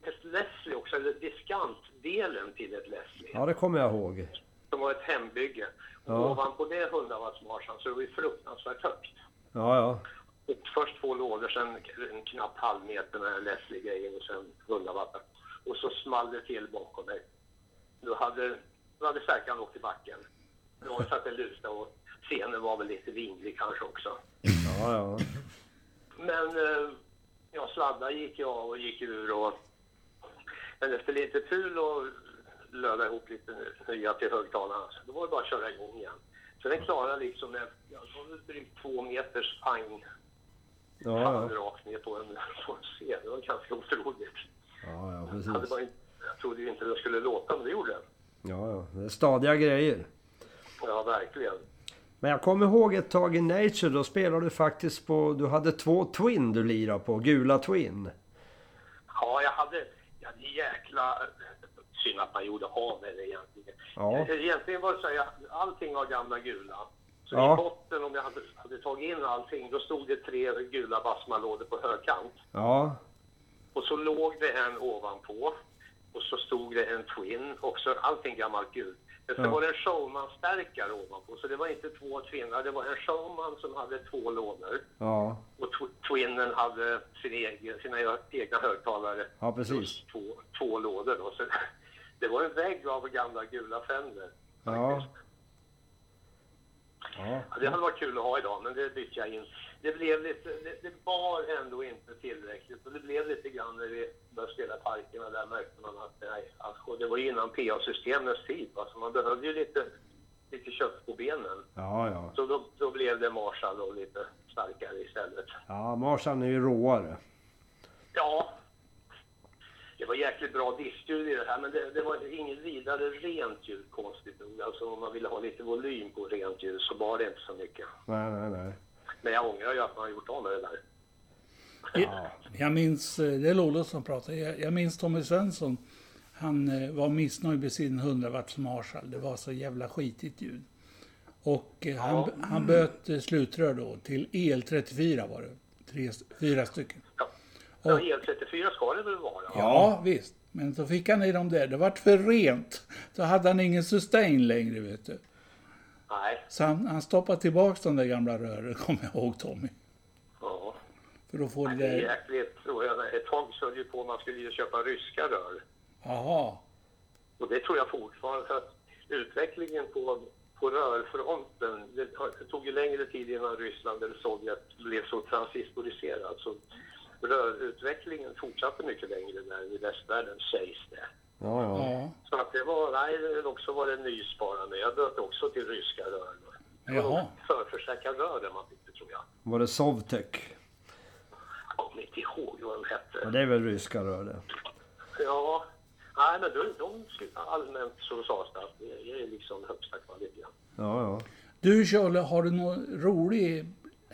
ett Leslie också, eller diskantdelen till ett Leslie. Ja, det kommer jag ihåg. Som var ett hembygge. Och Ja. ovanpå det 100 watts Marshall så det var ju fruktansvärt högt. Ja, ja. Och först två lådor, sen en knapp halv meter med den Leslie-grejen och sen 100 watt. Och så small det till bakom mig. Då hade, då hade stärkaren åkt i backen. Då satt det lusta och scenen var väl lite vinglig kanske också. Ja, ja. Men eh, ja, sladdar gick jag av och gick ur och men efter lite tur och löda ihop lite nya till högtalarna, så då var det bara att köra igång igen. Så den klarade liksom med, ja, drygt två meters pang Ja, ja. rakt ner på en, på en scen. Det var ganska otroligt. Ja, ja, Jag, hade precis. bara inte, jag trodde ju inte det skulle låta, men det gjorde det. Ja, ja. Det är stadiga grejer. Ja, verkligen. Men jag kommer ihåg ett tag i Nature, då spelade du faktiskt på... Du hade två Twin du lirade på, gula Twin. Ja, jag hade, jag hade jäkla... Synd att man gjorde av med det egentligen. Ja. Egentligen var det så här, allting var gamla gula. Så Ja. i botten, om jag hade, hade tagit in allting, då stod det tre gula Bassman-lådor på högkant. Ja, Och så låg det en ovanpå. Och så stod det en Twin, också allting gammalt gult. Men sen Ja. var det en Showman-stärkare ovanpå, så det var inte två Twinnar, det var en Showman som hade två lådor. ja, Och tw- Twinnen hade sin egen, sina egna högtalare. ja precis. Två, två lådor då. Så det var en vägg av gamla gula Fender. Ja, Ja, Det hade varit kul att ha idag, men det bytte jag in. Det blev lite, det, det var ändå inte tillräckligt. Och det blev lite grann när vi började spela parkerna, där märkte man att nej, alltså, det var innan PA-systemets tid. Va? Så man behövde ju lite, lite kött på benen. ja, ja. Så då, då blev det Marshall och lite starkare istället. Ja, Marshall är ju råare. Ja, det var jäkligt bra diskljud i det här, men det, det var inget vidare rent ljud konstigt nog. Alltså om man ville ha lite volym på rent ljud så var det inte så mycket. Nej, nej, nej. Men jag ångrar ju att man har gjort av med det där. Ja, Jag minns, eh, det är Lolo som pratar, jag, jag minns Tommy Svensson. Han eh, var missnöjd med sin 100 watts Marshall. Det var så jävla skitigt ljud. Och eh, han, han böt slutrör då till El34 var det. Tre, fyra stycken. Ja. Ja, El34 ska det väl vara? Ja, visst. Men så fick han i dem där. Det vart för rent. Så hade han ingen sustain längre, vet du. Nej. Så han, han stoppade tillbaks de där gamla rören, kommer jag ihåg Tommy. Ja. För då får det Det är jäkligt. tror jag. Ett tag så ju på man skulle ju köpa ryska rör. Jaha. Och det tror jag fortfarande. För att utvecklingen på, på rörfronten, det, tog ju längre tid innan Ryssland eller Sovjet blev så transistoriserat. Så rörutvecklingen fortsatte mycket längre där i västvärlden, sägs det. Ja, ja. Ja. Så att det var, nej, det också var det nysparande. Jag bytte också till ryska rör. Jaha. förförsäkrad rör där man fick det, tror jag. Var det Sovtek? Jag kommer inte ihåg vad de hette. Ja, det är väl ryska rör det. Ja, nej men de, de skulle- allmänt så sades det att det är liksom högsta kvalitet. Ja, ja. Du Charlie, har du någon rolig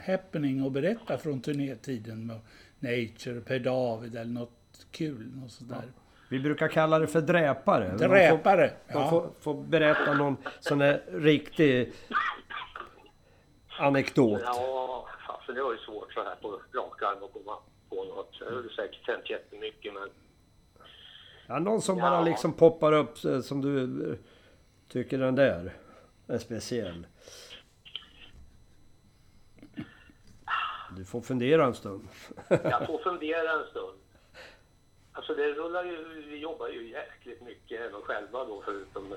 happening att berätta från turnétiden med Nature, Per David eller något kul? Något sånt där? Vi brukar kalla det för dräpare. De får, Dräpare! de Ja. får, får berätta någon sån där riktig anekdot. Ja, fasen det var ju svårt så här på rak arm att komma på något. Jag har säkert hänt jättemycket men Ja, någon som Ja. bara liksom poppar upp eh, som du eh, tycker den där är speciell. Du får fundera en stund. jag får fundera en stund. Alltså det rullar ju, vi jobbar ju jäkligt mycket även själva då förutom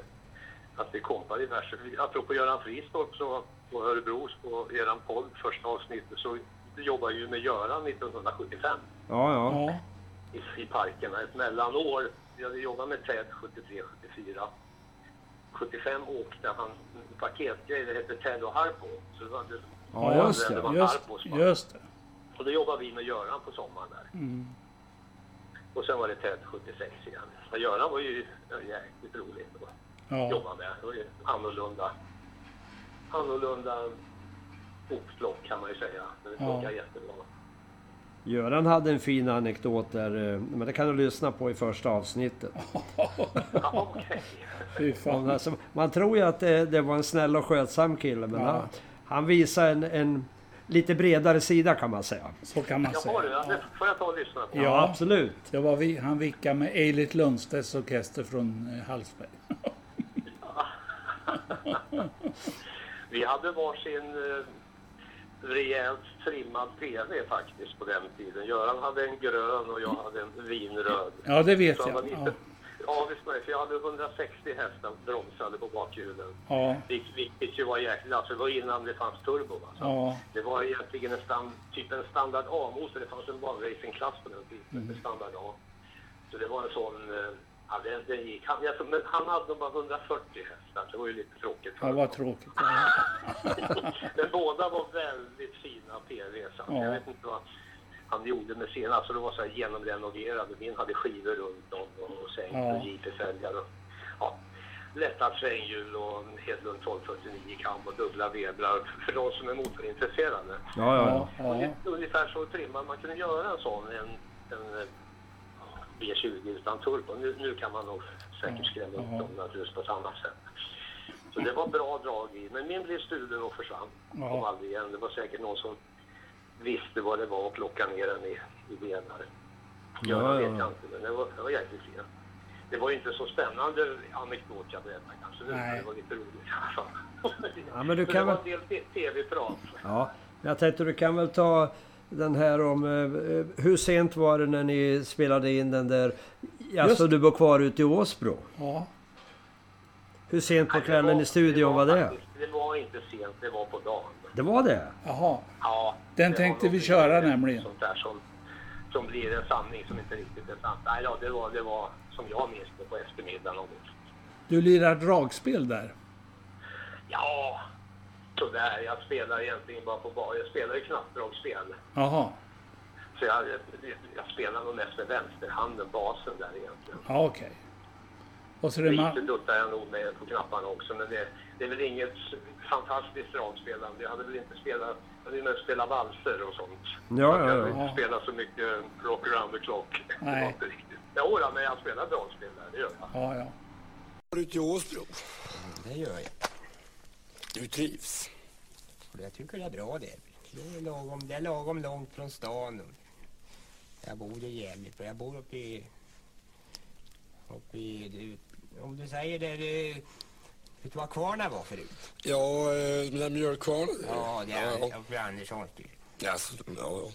att vi kompar diverse. Apropå Göran Fristorp så på Örebros på eran podd första avsnittet så jobbar ju med Göran 1975. Ja, ja. I, i parkerna. Ett mellanår. Vi hade jobbat med Ted 73, 74. 75 åkte han en paketgrej, det hette Ted och Harpo. Så det var, det, Ja, just det det. var Just, Harpos band. just det. Och då jobbade vi med Göran på sommaren där. Mm. Och sen var det Ted 76 igen. Och Göran var ju ja, jäkligt roligt att Ja. jobba med. Det var ju annorlunda, annorlunda upplopp kan man ju säga. Men det Ja. funkar jättebra. Göran hade en fin anekdot där, eh, men det kan du lyssna på i första avsnittet. Ja, okej. Fy fan. Alltså, man tror ju att det, det var en snäll och skötsam kille, men Ja. han, han visar en, en lite bredare sida kan man säga. Så kan man Jaha du, säga. ja, det får jag ta och lyssna på. Ja. absolut. Det var vi, han vickade med Eilert Lundstedts orkester från eh, Hallsberg. Vi hade varsin eh, rejält trimmad TV faktiskt på den tiden. Göran hade en grön och jag hade en vinröd. Ja, det vet Så han var jag. lite, Ja. Var det, för jag hade 160 hästar bromsade på bakhjulen. Ja. Vil- Vilket ju var jäkligt, alltså det var innan det fanns turbo. Alltså. Ja. Det var egentligen en stand, typ en standard A-motor, det fanns en banracingklass på den tiden, mm. standard A. Så det var en sån, eh, ja den, den gick, han, jag, men han hade nog bara 140 hästar, det var ju lite tråkigt för Ja, honom. vad tråkigt. Men båda var väldigt fina PV. Så Ja. Jag vet inte vad han gjorde med sina. Alltså det var så här genomrenoverade. Min hade skivor runt om och sänk Ja. och JP-fälgar. Och, ja, lätta svänghjul och Hedlund 1249 kam och dubbla vebrar för de som är motorintresserade. Ja, ja, ja. Ungefär så trimmad. Man kunde göra en sån, en, en eh, V20 utan turbo. Nu, nu kan man nog säkert skrämma upp dem naturligtvis på ett annat sätt. Så det var bra drag i. Men min blev stulen och försvann. Kom aldrig igen. Det var säkert någon som visste vad det var och plockade ner den i, i venar. Ja, Ja, vet ja. jag inte, men det var, det var jäkligt fint. Det var ju inte så spännande anekdot jag berättade kanske nu, men det var lite roligt i alla fall. Ja, men du Så kan det var väl- en del tv-prat. ja. Jag tänkte du kan väl ta den här om... eh, Hur sent var det när ni spelade in den där... Alltså Just- du var kvar ute i Åsbro. ja. Hur sent på kvällen i studion var det? faktiskt- Det var inte sent, det var på dagen. Det var det? Jaha. Ja, Den tänkte vi köra nämligen. Sånt där som, som blir en sanning som inte riktigt är sant. Nej, ja, det var, det var som jag minns det på eftermiddagen. Du lirar dragspel där. Ja, sådär. Jag spelar egentligen bara på bar. Jag spelar ju knappdragspel. Jaha. Så jag, jag spelar nog mest med vänsterhanden, basen där egentligen. Ja, okej. Och så är det Lite duttar jag nog med på knapparna också, men det, det är väl inget fantastiskt dragspelande. Jag hade väl inte spelat, jag hade ju mest spelat valser och sånt. Ja, jag ja, hade ja. inte spelat så mycket rock around the clock. Det Nej. var inte riktigt. Jo, då, men jag spelar dragspel där, det gör jag. Ja, ja. Var du till Åsbro? Det gör jag. Du trivs? Jag tycker det är bra det. Det är lagom, det är lagom långt från stan. Jag bor i Gävle, jag bor uppe i... Uppe i... Om du säger det... Du, vet du vad Kvarna var förut? Ja, eh, den där mjölkkvarnen. Ja, det är ja. Anderssons by. Alltså, ja, ja.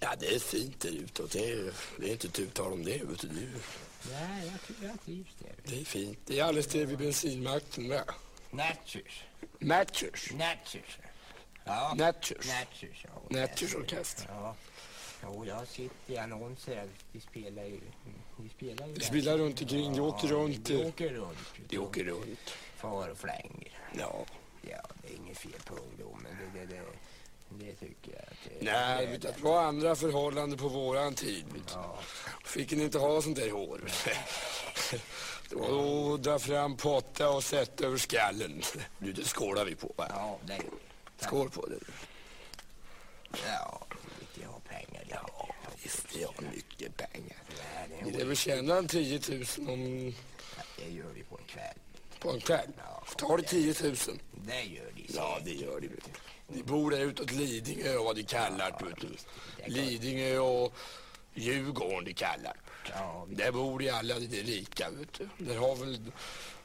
ja, det är fint där utåt. Det är, det är inte tu tal om det. Vet du. Nej, jag, trivs där. det är fint. Det är alldeles det vid bensinmacken med. Natchers. Matchers. Natchers. Ja. Natchers. Natchers, ja. Natchers orkester. Ja. Jo, jag sitter i annonser. Vi spelar ju... Vi spelar ju... Vi spelar runt omkring. Vi åker runt. Eh, åker runt. Vi åker runt. Far och flänger. Ja. Ja, det är inget fel på ungdomen. Det, det, det, det tycker jag att det, Nej, det, det var andra förhållanden på våran tid. Ja, Fick ni inte ha sånt där hår? Det var att dra fram potta och sätta över skallen. Nu, det skålar vi på va? ja, det är Skål på det. Ja, jag har pengar. Ja, Visst, vi har mycket det, Ni är lär tjäna en 10 000 om, det gör vi på en kväll. på en kväll. Tar det 10 000? Det gör de. Ja, det gör det. Ni bor där utåt Lidingö och vad de kallar det. vet du. Lidingö och Djurgården de kallar Ja, Där bor de alla de rika. Vet du. Där har väl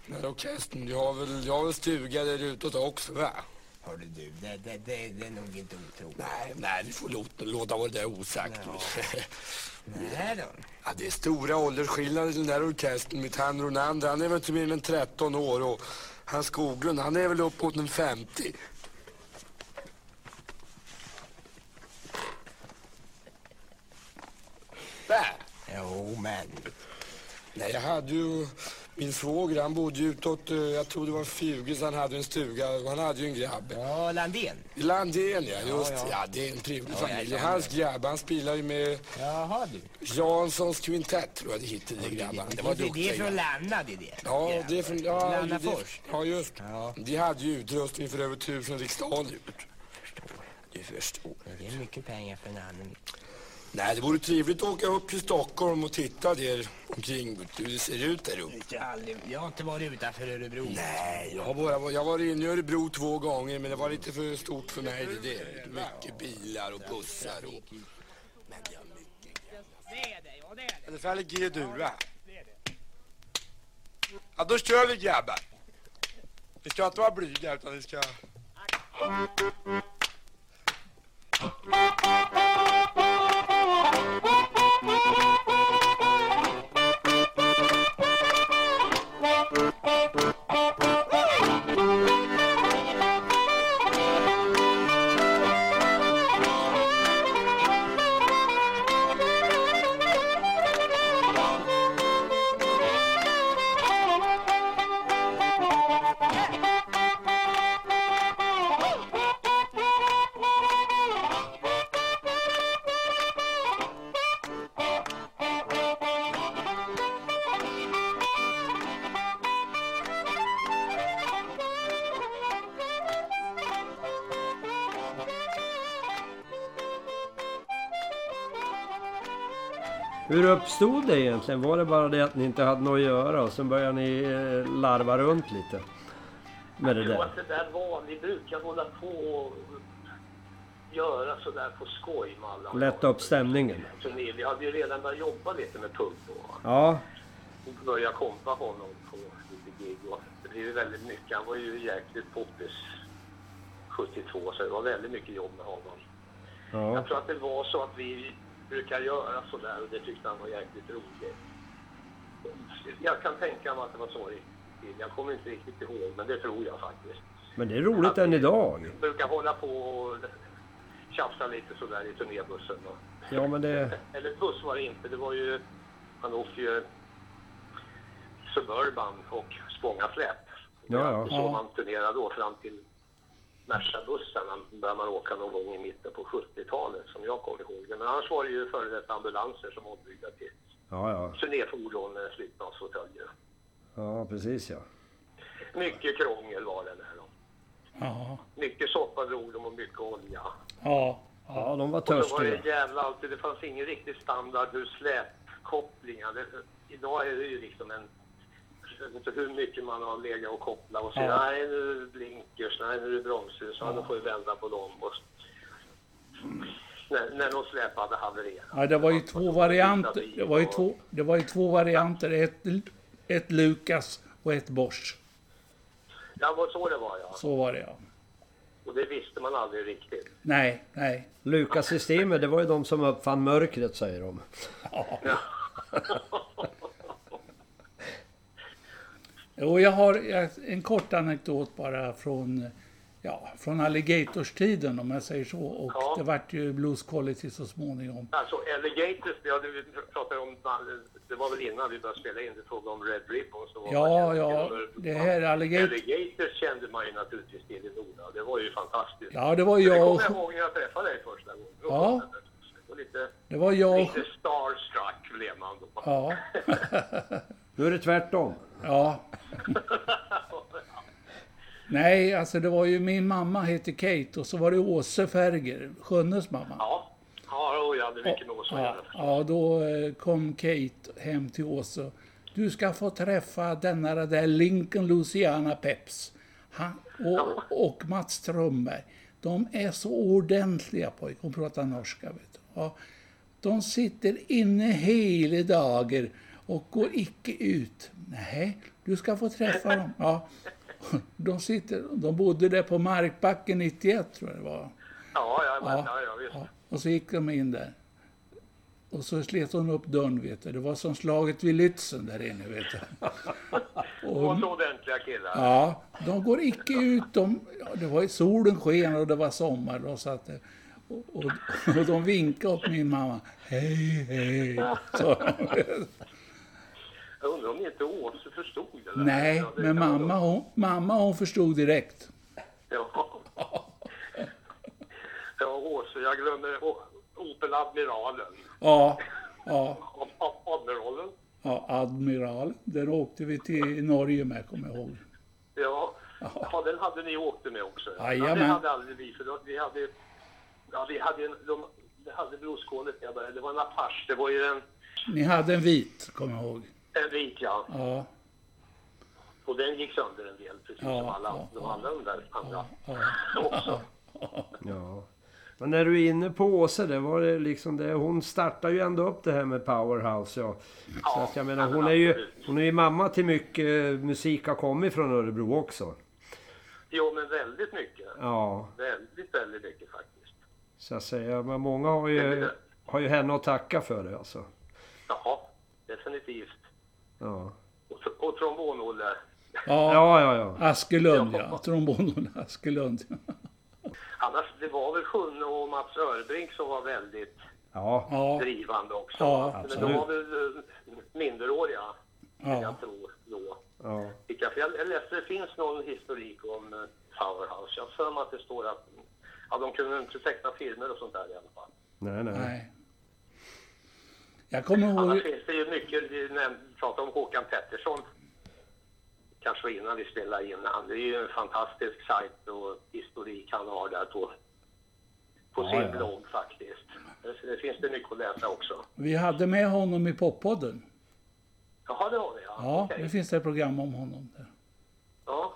den här orkestern, de har väl, de har väl stuga där utåt också va? Hörde du, det, det, det, det är nog inte otroligt. Nej, nej, vi får låta, låta vara det osagt. Nej då. Ja, det är stora åldersskillnader i den där orkestern. Mitt han Ronander, han är väl inte mer än 13 år och han Skoglund, han är väl upp mot en 50. Där! Jo, men. Nej, jag hade ju... Min svåger, han bodde ju utåt, eh, jag tror det var Fugis, han hade en stuga, och han hade ju en grabb. Ja, Landén. Landén, ja, just ja. ja. det är en trevlig Ja, familj. ja, ja. hans grabb, han spelar ju med Jaha du. Janssons kvintett, tror jag det hette, de grabbarna. Det var det, det är duktiga från grabbar. Lanna det där. Ja, det är från... Ja, Lanna det, Fors. ja just Ja. De hade ju utrustning för över tusen riksdaler. Du förstår. Det är mycket pengar för en annan. Nej, det vore trevligt att åka upp till Stockholm och titta där omkring hur det ser ut där uppe. Jag har, aldrig, jag har inte varit utanför Örebro. Nej, jag har bara jag var inne i Örebro två gånger men det var lite för stort för mig det där. Mycket bilar och bussar och... Men det är mycket det. Är det färdigt G-dur va? Ja, då kör vi grabbar. Vi ska inte vara blyga utan vi ska... Hur uppstod det egentligen? Var det bara det att ni inte hade något att göra och sen började ni eh, larva runt lite? Med det där? att det där var, vi brukar hålla på och göra sådär på skoj med alla. Lätta upp stämningen? Turné. Vi hade ju redan börjat jobba lite med Pump då. Ja, Och började kompa honom på lite gig och det blev väldigt mycket. Han var ju jäkligt poppis 72 så det var väldigt mycket jobb med honom. ja. Jag tror att det var så att vi brukar göra sådär och det tyckte han var jäkligt roligt. Jag kan tänka mig att det var så. Jag kommer inte riktigt ihåg men det tror jag faktiskt. Men det är roligt än idag. Brukar hålla på och tjafsa lite sådär i turnébussen. Ja, men det... eller buss var det inte, det var ju, han åkte ju Suburban och Spångasläp. Ja, ja. Så man turnerade då fram till Merca-bussen började man åka någon gång i mitten på 70-talet som jag kommer ihåg det. Men annars var det ju före detta ambulanser som ombyggda till Ja, ja. turnéfordon med flygplansfåtöljer. Ja, precis ja. Mycket krångel var det där då. Ja. Mycket soppa drog de och mycket olja. Ja. Ja, de var Och så var det törstiga. jävla alltid, det fanns ingen riktig standard hur släpkopplingar. Det, idag är det ju liksom en vet inte hur mycket man har legat och kopplat och så. Ja. Nej, nu är det blinkers, nej, nu är det bromsljus, ja. då får vi vända på dem. Och... När, när de släpade havererat. Ja, det var ju två varianter. Det var ju två, det var ju två varianter. Ett, ett Lukas och ett Bosch. Ja, vad så det var ja. Så var det ja. Och det visste man aldrig riktigt. Nej, nej. Lukas-systemet, det var ju de som uppfann mörkret säger de. Och jag har en kort anekdot bara från, ja, från Alligators-tiden om jag säger så. Och Ja. det vart ju Blues Quality så småningom. Alltså Alligators, det vi pratade om, det var väl innan vi började spela in, det frågade om Red Ribbon. Så var Ja, ja, det här Alligator... Alligators kände man ju naturligtvis till i Nora. Det var ju fantastiskt. Ja, det var det jag kommer och, jag ihåg när jag träffade dig första gången. Det var Ja. Det var lite, det var jag lite starstruck blev man då. Ja, Nu är det tvärtom. Ja. Nej, alltså det var ju min mamma hette Kate och så var det Åse Ferger, Sjönnes mamma. Ja, ja, jag hade mycket med att Ja, ja, då eh, kom Kate hem till Åse. Du ska få träffa denna där Lincoln Louisiana Peps. Han, och, och Mats Strömberg. De är så ordentliga pojkar. Hon pratar norska. Vet du. Ja, de sitter inne hela dagar och går icke ut. Nej, du ska få träffa dem. Ja. De, sitter, de bodde där på Markbacken 91 tror jag det var. Ja, ja, men, Ja. ja, visst. Ja, och så gick de in där. Och så slet hon upp dörren, vet du. Det var som slaget vid Lützen där inne, vet du. Och Och, så ordentliga killar. ja, de går icke ut. De, ja, det var, solen sken och det var sommar. Då, så att, och, och, och de vinkade åt min mamma. Hej, hej. Så, Jag undrar om inte Åse förstod det där. nej, Ja, det men mamma nog- hon, mamma hon förstod direkt. Ja. Ja, Åse, jag glömmer Opel Admiralen. Ja, ja, Ad- Ad- Admiralen. ja, Admiral. Den åkte vi till Norge med, kommer jag ihåg. Ja. ja, den hade ni åkt med också. Ja, det hade aldrig vi, för då, vi hade... Ja, vi hade en... De, det hade började. Det var en Apache. Det var ju en, Ni hade en vit, kommer jag ihåg. En vit, ja. Ja, Och den gick sönder en del, precis Ja, som alla ja, de andra de där andra ja. också. Ja. Men när du är inne på Åse, det var det liksom det. Hon startade ju ändå upp det här med Powerhouse. Ja. Så Ja, att jag menar, hon är ju, hon är ju mamma till mycket musik har kommit från Örebro också. Jo, men väldigt mycket. Ja, Väldigt, väldigt mycket faktiskt. så jag säger, men många har ju, har ju henne att tacka för det alltså. Ja, definitivt. Ja, Och, och trombon-Olle. Ja, ja, ja. ja. Askelund ja. Trombonen Askelund. Annars, det var väl Sjunne och Mats Örbrink som var väldigt ja. Drivande också. Ja, Men absolut. de var väl eh, minderåriga, ja. jag tro, då. ja. Vilka, för jag, jag läste, det finns någon historik om eh, Powerhouse. Jag har för mig att det står att ja, de kunde inte teckna filmer och sånt där i alla fall. Nej, nej. Nej. Jag kommer Annars ihåg... finns det ju mycket, vi pratade om Håkan Pettersson. Kanske innan vi spelade in. Det är ju en fantastisk sajt och historik han har där på, på Ja, sin ja. blogg faktiskt. Det, det finns det mycket att läsa också. Vi hade med honom i poppodden. Jaha, det har vi ja. Ja, Okej. det finns det ett program om honom. Där. Ja.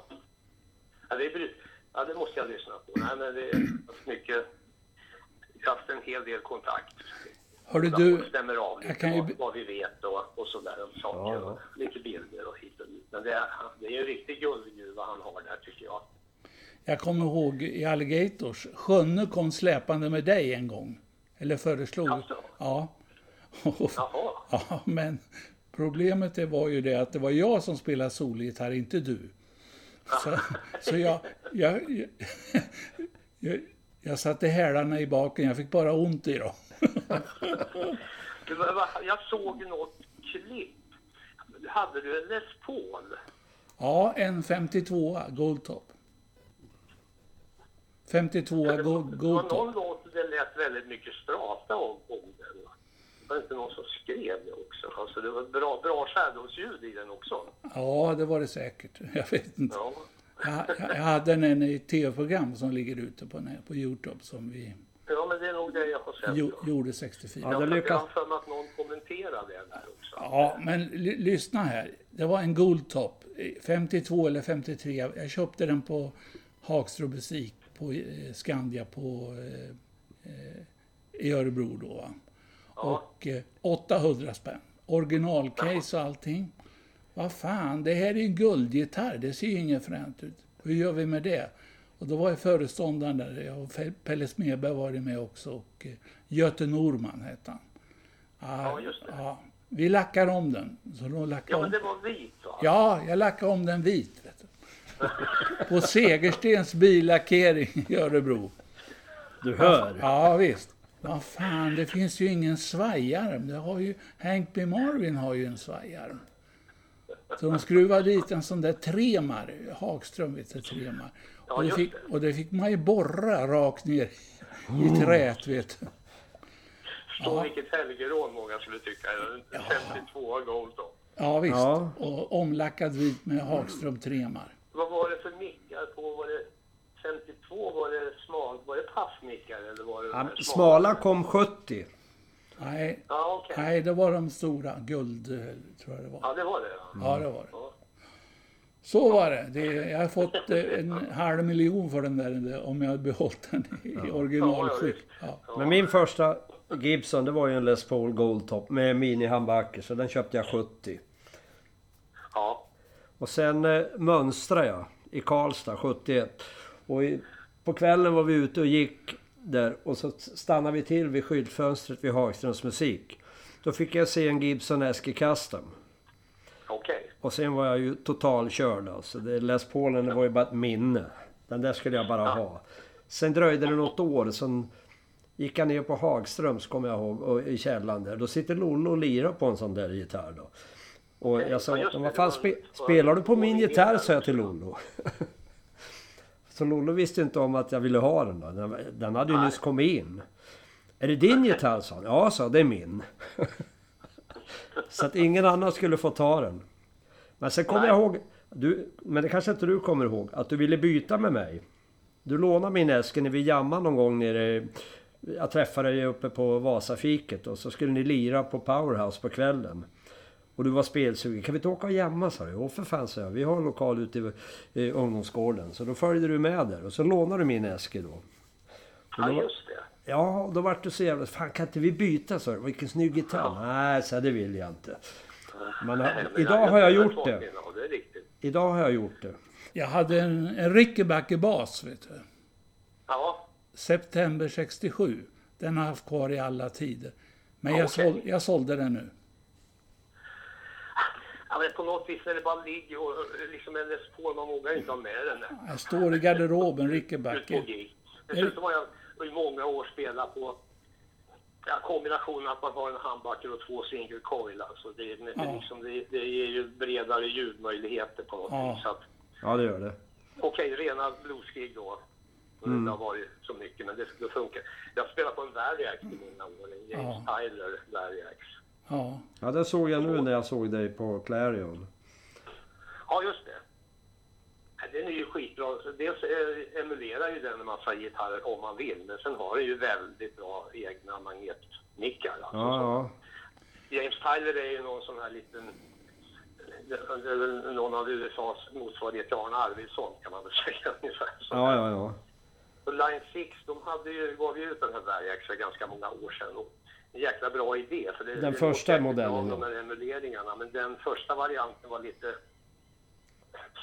Ja, det, ja, det måste jag lyssna på. Nej, men det är mycket... Jag har haft en hel del kontakt. Hörru du, stämmer av lite jag kan ju vad, vi vet och, och sådär om saker. Ja, ja. Och lite bilder och hit och dit. Men det är, det är ju en riktig guldgruva han har där tycker jag. jag kommer ihåg i Alligators. Sjönne kom släpande med dig en gång. Eller föreslog. Alltså? Ja. Och- Jaha. Ja, men problemet det var ju det att det var jag som spelade solgitarr, inte du. Så, så jag, jag, jag, jag, jag satte hälarna i baken, jag fick bara ont i dem. Jag såg något klipp. Hade du en Les Paul? Ja, en 52 Goldtop. 52 Det var, Gold, det var Goldtop. någon låt det lät väldigt mycket strata om, om den. Det var inte någon som skrev det också. Alltså det var bra, bra shadows-ljud i den också. Ja, det var det säkert. Jag vet inte. Ja. Jag, jag hade den i tv-program som ligger ute på, på Youtube som vi... Ja, men det är nog det jag har sett. Jo, gjorde 64. Ja, jag det jag lyckas. har för mig att någon kommenterade det där också. Ja, men ly- lyssna här. Det var en Goldtop, eh, 52 eller 53. Jag köpte den på Hagström Musik på eh, Skandia på, eh, eh, i Örebro då. Va? Och eh, 800 spänn. Originalcase och allting. Vad fan, det här är ju en guldgitarr. Det ser ju inget fränt ut. Hur gör vi med det? Och då var jag föreståndaren där. Jag Pelle Smedberg var med också. Och eh, Göte Norman hette han. Ja, just det. Ja, vi lackar om den. Så då lackar Ja, om. men det var vit va? Ja, jag lackade om den vit. Vet du. På Segerstens billackering i Örebro. Du hör. Ja, visst. Vad fan, det finns ju ingen svajarm. Det har ju, Hank B. Marvin har ju en svajarm. Så de skruvade dit en sån där tremar. Hagström vet du, tremar. Ja, Och det, fick, det. och det fick man ju borra rakt ner i träet, vet du. Förstå vilket helgerån många skulle tycka. 52 gold då. Ja, visst. Ja. Och omlackad vit med Hagström tremar. Vad var det för mickar på? Var det 52? Var det smalt? Var det passmickar eller var det de Ja, här smala kom 70. Nej, Ja, okej. nej, det var de stora. Guld, eh, tror jag det var. Ja, det var det. Ja. Ja, det var det. Ja. Så var det. det. Jag har fått eh, en halv miljon för den där om jag hade behållit den i Ja, originalskick. ja. Men min första Gibson det var ju en Les Paul Goldtop med mini-handbacker så den köpte jag 70. ja. Och sen eh, mönstrade jag i Karlstad 71. Och i, på kvällen var vi ute och gick där och så stannade vi till vid skyltfönstret vid Hagströms musik. Då fick jag se en Gibson Esky Okej. Och sen var jag ju totalkörd alltså. Det Les Paulen det var ju bara ett minne. Den där skulle jag bara ha. Sen dröjde det något år. Sen gick jag ner på Hagströms kommer jag ihåg. Och, I källaren där. Då sitter Lollo och lirar på en sån där gitarr då. Och jag sa åt honom, vad fan spe, spelar du på min gitarr? sa jag till Lollo. Så Lollo visste inte om att jag ville ha den då. Den, hade ju nyss kommit in. Är det din gitarr? sa han. Ja, sa det är min. Så att ingen annan skulle få ta den. Men sen kommer jag ihåg, du, men det kanske inte du kommer ihåg, att du ville byta med mig. Du lånade min Eske när vi jammade någon gång nere... Jag träffade dig uppe på Vasafiket och så skulle ni lira på Powerhouse på kvällen. Och du var spelsugen. Kan vi inte åka och jamma sa du? Åh för fan sa jag. Vi har en lokal ute i, i ungdomsgården. Så då följde du med där och så lånade du min Eske då. Ja, då just det. Ja, och då vart du så jävla... Fan kan inte vi byta så? Vilken snygg gitarr. Nej, så det vill jag inte. Men Nej, men idag har jag gjort det. Idag har jag gjort det. Jag hade en, en Rickenbacker-bas, vet du. Ja, September 67. Den har jag haft kvar i alla tider. Men jag, Okej. såld, jag sålde den nu. ja men på något vis när det bara ligger och liksom en Les Paul, man vågar inte ha med den där. Jag står i garderoben, gig. Dessutom har jag i många år spelat på ja, kombinationen att man har en handbacker och två single coil. Alltså det, är- Ja. liksom, det, det ger ju bredare ljudmöjligheter på något Ja. vis. Ja, det gör det. Okej, rena bluesgig då. Och Det har varit så mycket, men det, det funkar. Jag spelade på en Variax i många år, en James Tyler Variax. Ja. Ja, det såg jag nu när jag såg dig på Clarion. Ja, just det. Ja, Den är ju skitbra. Dels eh, emulerar ju den en massa gitarrer om man vill, men sen har den ju väldigt bra egna magnetmickar. Alltså, Ja, ja. James Tyler är ju någon sån här liten... Väl någon av USAs motsvarighet till Arne Arvidsson kan man väl säga ungefär. Så. Ja, ja, ja. Och Line 6, de hade ju, gav ju ut den här Variax för ganska många år sedan. Och en jäkla bra idé. För det, Den det första modellen, om De här emuleringarna. Men den första varianten var lite...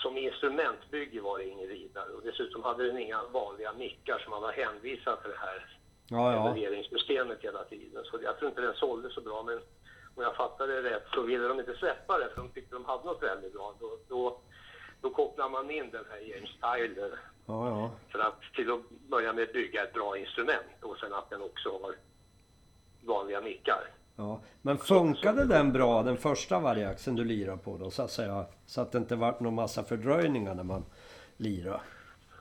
Som instrumentbygge var det inget vidare. Och dessutom hade den inga vanliga mickar så man var hänvisad till det här Ja, ja. hela tiden. Så jag tror inte den sålde så bra. Men om jag fattade det rätt så ville de inte släppa det för de tyckte de hade något väldigt bra. Då, då, då kopplar man in den här James Tyler Ja, ja. för att till att börja med bygga ett bra instrument och sen att den också har vanliga mickar. Ja. Men funkade den bra, den första variaxen du lirade på då, så att säga? Så att det inte vart någon massa fördröjningar när man lirade?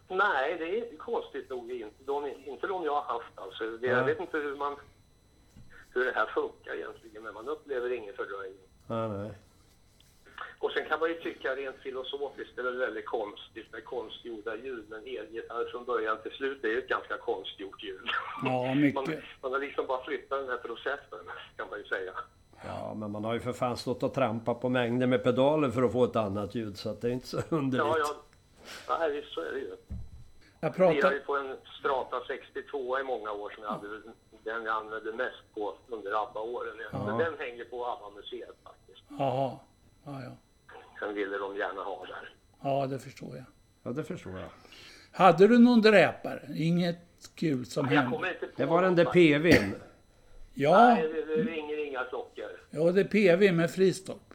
Nej, det är konstigt nog inte de, inte de jag har haft. Alltså, det, jag vet inte hur, man, hur det här funkar egentligen, men man upplever ingen fördröjning. Nej, nej. Och sen kan man ju tycka rent filosofiskt det är väl väldigt konstigt med konstgjorda ljud, men elgitarr från början till slut är ju ett ganska konstgjort ljud. Ja, Man, mycket. man har liksom bara flyttat den här processen, kan man ju säga. Ja, men man har ju för fan stått och trampat på mängder med pedaler för att få ett annat ljud. Så att det är inte så underligt. Ja, ja. Nej, visst så är det ju. Jag pratar... ju på en Strata 62 i många år som jag hade, den jag använde mest på under ABBA-åren. Men den hänger på ABBA-museet faktiskt. Jaha. Ja, ja. Den ville de gärna ha där. ja, det förstår jag. Ja, det förstår jag. Hade du någon dräpare? Inget kul som Jag hände? Det var den där PVn. Ja, Nej, det, ringer inga klockor. ja, det är PV med Fristorp.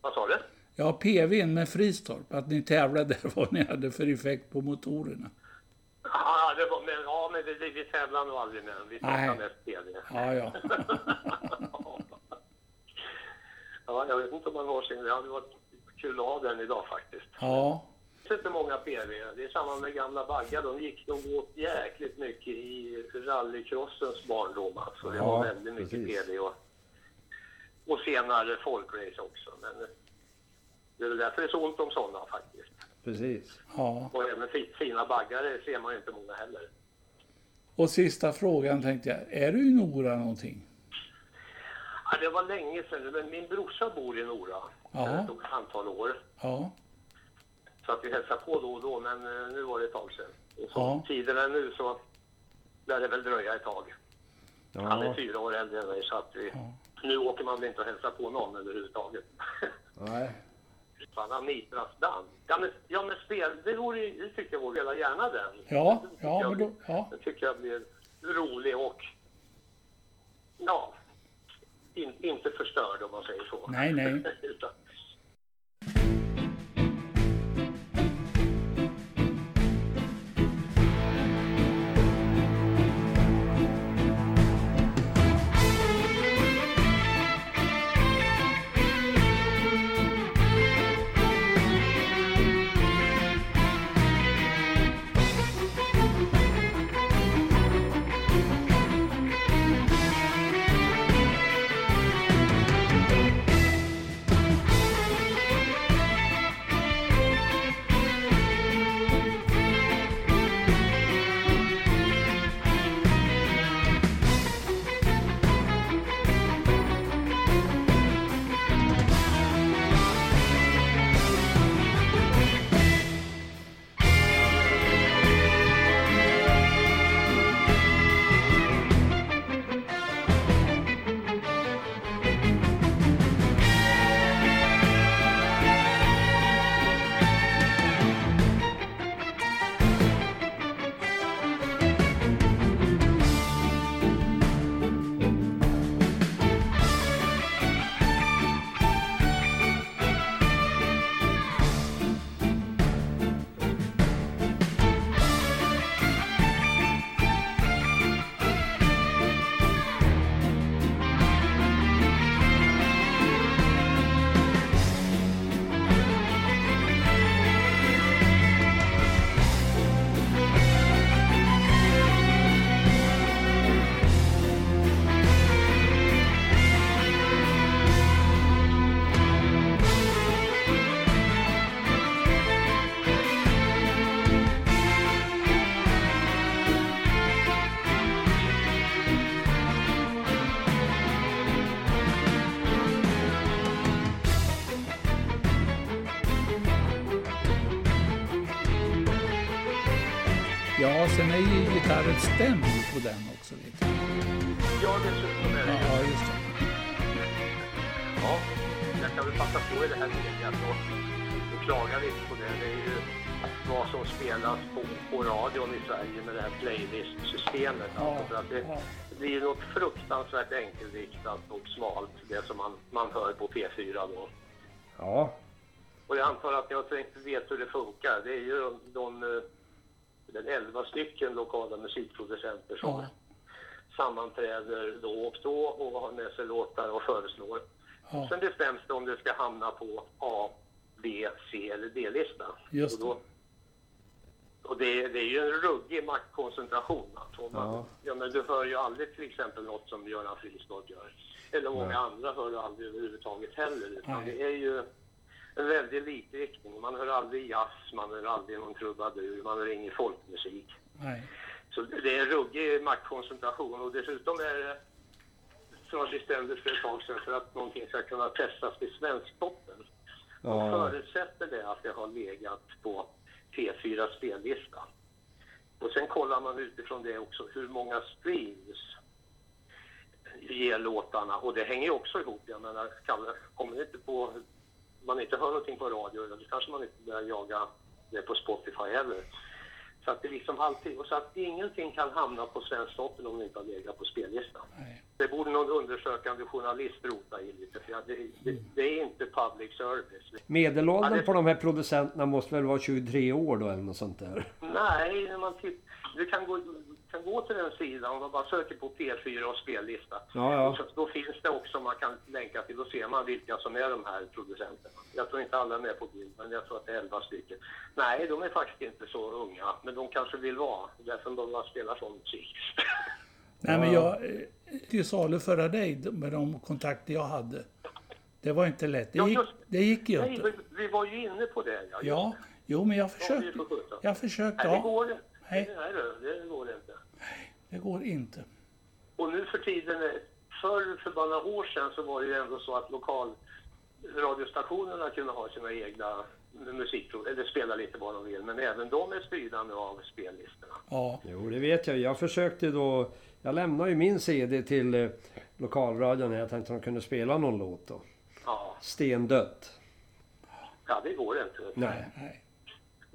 Vad sa du? Ja, PV med Fristorp. Att ni tävlade vad ni hade för effekt på motorerna. Ja, det var, men, ja, men vi, vi, tävlar nog aldrig med den. Vi tävlar mest TV. Ja, ja. ja, jag vet inte om man har sin... Det hade varit kul att ha den idag faktiskt. Ja, Det är inte många PV. Det är samma med gamla baggar. De gick nog åt jäkligt mycket i rallycrossens barndom. Alltså. Det Ja, var väldigt mycket precis. PV och, och senare folkrace också. Men det är väl därför det är så ont om sådana faktiskt. Precis. ja. Och även fi- fina baggar ser man ju inte många heller. Och sista frågan tänkte jag. Är du i Nora någonting? Ja, det var länge sedan. Men min brorsa bor i Nora Ja. sedan ett antal år. Ja, Så att vi hälsar på då och då, men eh, nu var det ett tag sedan. Och så Ja. tiden är nu så lär det väl dröja ett tag. Han är Ja, fyra år äldre än mig så att vi, nu åker man väl inte och hälsar på någon överhuvudtaget. nej. Fan, Anitras dans. Ja men, ja, men spel, det, vore, det tycker jag vore, spela gärna den. ja, ja, jag men då, ja. Det tycker jag blir rolig och ja, in, inte förstörd om man säger så. Nej, nej. Ja, sen är ju gitarren stämd på den också. Vet ja, dessutom är det Ja, just det. Ja, jag kan väl passa på i det här läget och, och klaga lite på det. Det är ju vad som spelas på, på radion i Sverige med det här playlist-systemet. Ja, Alltså, för att det, ja. det blir något fruktansvärt enkelriktat och smalt, det som man, man hör på P4 då. Ja, Och jag antar att jag tänkt vet hur det funkar. Det är ju de, de eh, den 11 stycken lokala musikproducenter som Ja. sammanträder då och då och har med sig låtar och föreslår. Ja. Sen bestäms det om det ska hamna på A, B, C eller D-lista. Just Och då, Och det, det är ju en ruggig maktkoncentration. Alltså. Man, Ja. ja. men du hör ju aldrig till exempel något som Göran Friskård gör. Eller många Nej. andra hör du aldrig överhuvudtaget heller. Utan Nej. det är ju en väldig likriktning. Man hör aldrig jazz, man hör aldrig någon trubadur, man hör ingen folkmusik. Nej. Så det är en ruggig maktkoncentration och dessutom är det som jag bestämde för ett tag sedan för att någonting ska kunna testas till Svensktoppen. Ja. förutsätter det att det har legat på P4 spellista. Och sen kollar man utifrån det också hur många streams ger låtarna och det hänger ju också ihop. Jag menar, kommer det inte på, man inte hör någonting på radio då kanske man inte börjar jaga det på Spotify heller. Så att det liksom alltid, och så att ingenting kan hamna på Svensktoppen om det inte har legat på spellistan. Nej. Det borde någon undersökande journalist rota i lite, för det, det, det är inte public service. Medelåldern Ja, det- på de här producenterna måste väl vara 23 år då eller något sånt där? Nej, när man titt, du kan gå, kan gå till den sidan och man bara söker på P4 och spellista. Ja, ja. Och så, då finns det också man kan länka till, då ser man vilka som är de här producenterna. Jag tror inte alla är med på bild, men jag tror att det är 11 stycken. Nej, de är faktiskt inte så unga, men de kanske vill vara, därför de spelar sån musik. Nej, men jag... Till salu förra dig med de kontakter jag hade. Det var inte lätt. Det Ja, gick, just- det gick ju Nej, inte. vi, vi var ju inne på det. Ja, Ja, jo men jag försökte. Jag försökte, Nej, det går. Nej. Nej, det, det går inte. Det går inte. Och nu för tiden, förr för bara några år sedan så var det ju ändå så att lokalradiostationerna kunde ha sina egna musikprov, eller spela lite vad de vill, men även de är styrda nu av spellistorna. Ja, Jo, det vet jag. Jag försökte då... Jag lämnade ju min CD till eh, lokalradion när jag tänkte att de kunde spela någon låt då. Ja, Stendött. ja det går inte. Nej. nej.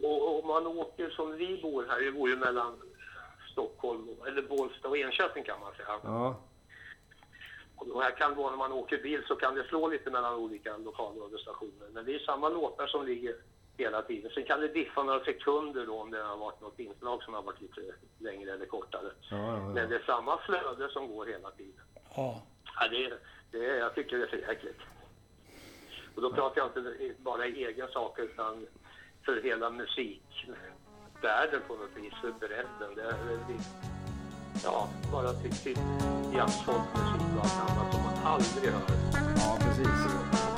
Och om man åker som vi bor här, det bor ju mellan Stockholm, eller Bålsta och Enköping kan man säga. Ja. Och det här kan vara när man åker bil så kan det slå lite mellan olika lokalradiostationer. Men det är samma låtar som ligger hela tiden. Sen kan det diffa några sekunder då om det har varit något inslag som har varit lite längre eller kortare. Ja, ja, Men ja. det är samma flöde som går hela tiden. Ja, Ja, det, det, jag tycker det är för jäkligt. Och då pratar jag inte bara i egen sak utan för hela musikvärlden på något vis, för bredden. Det är, ja, bara till, till jazzfolkmusik och allt annat som man aldrig hör. ja, precis.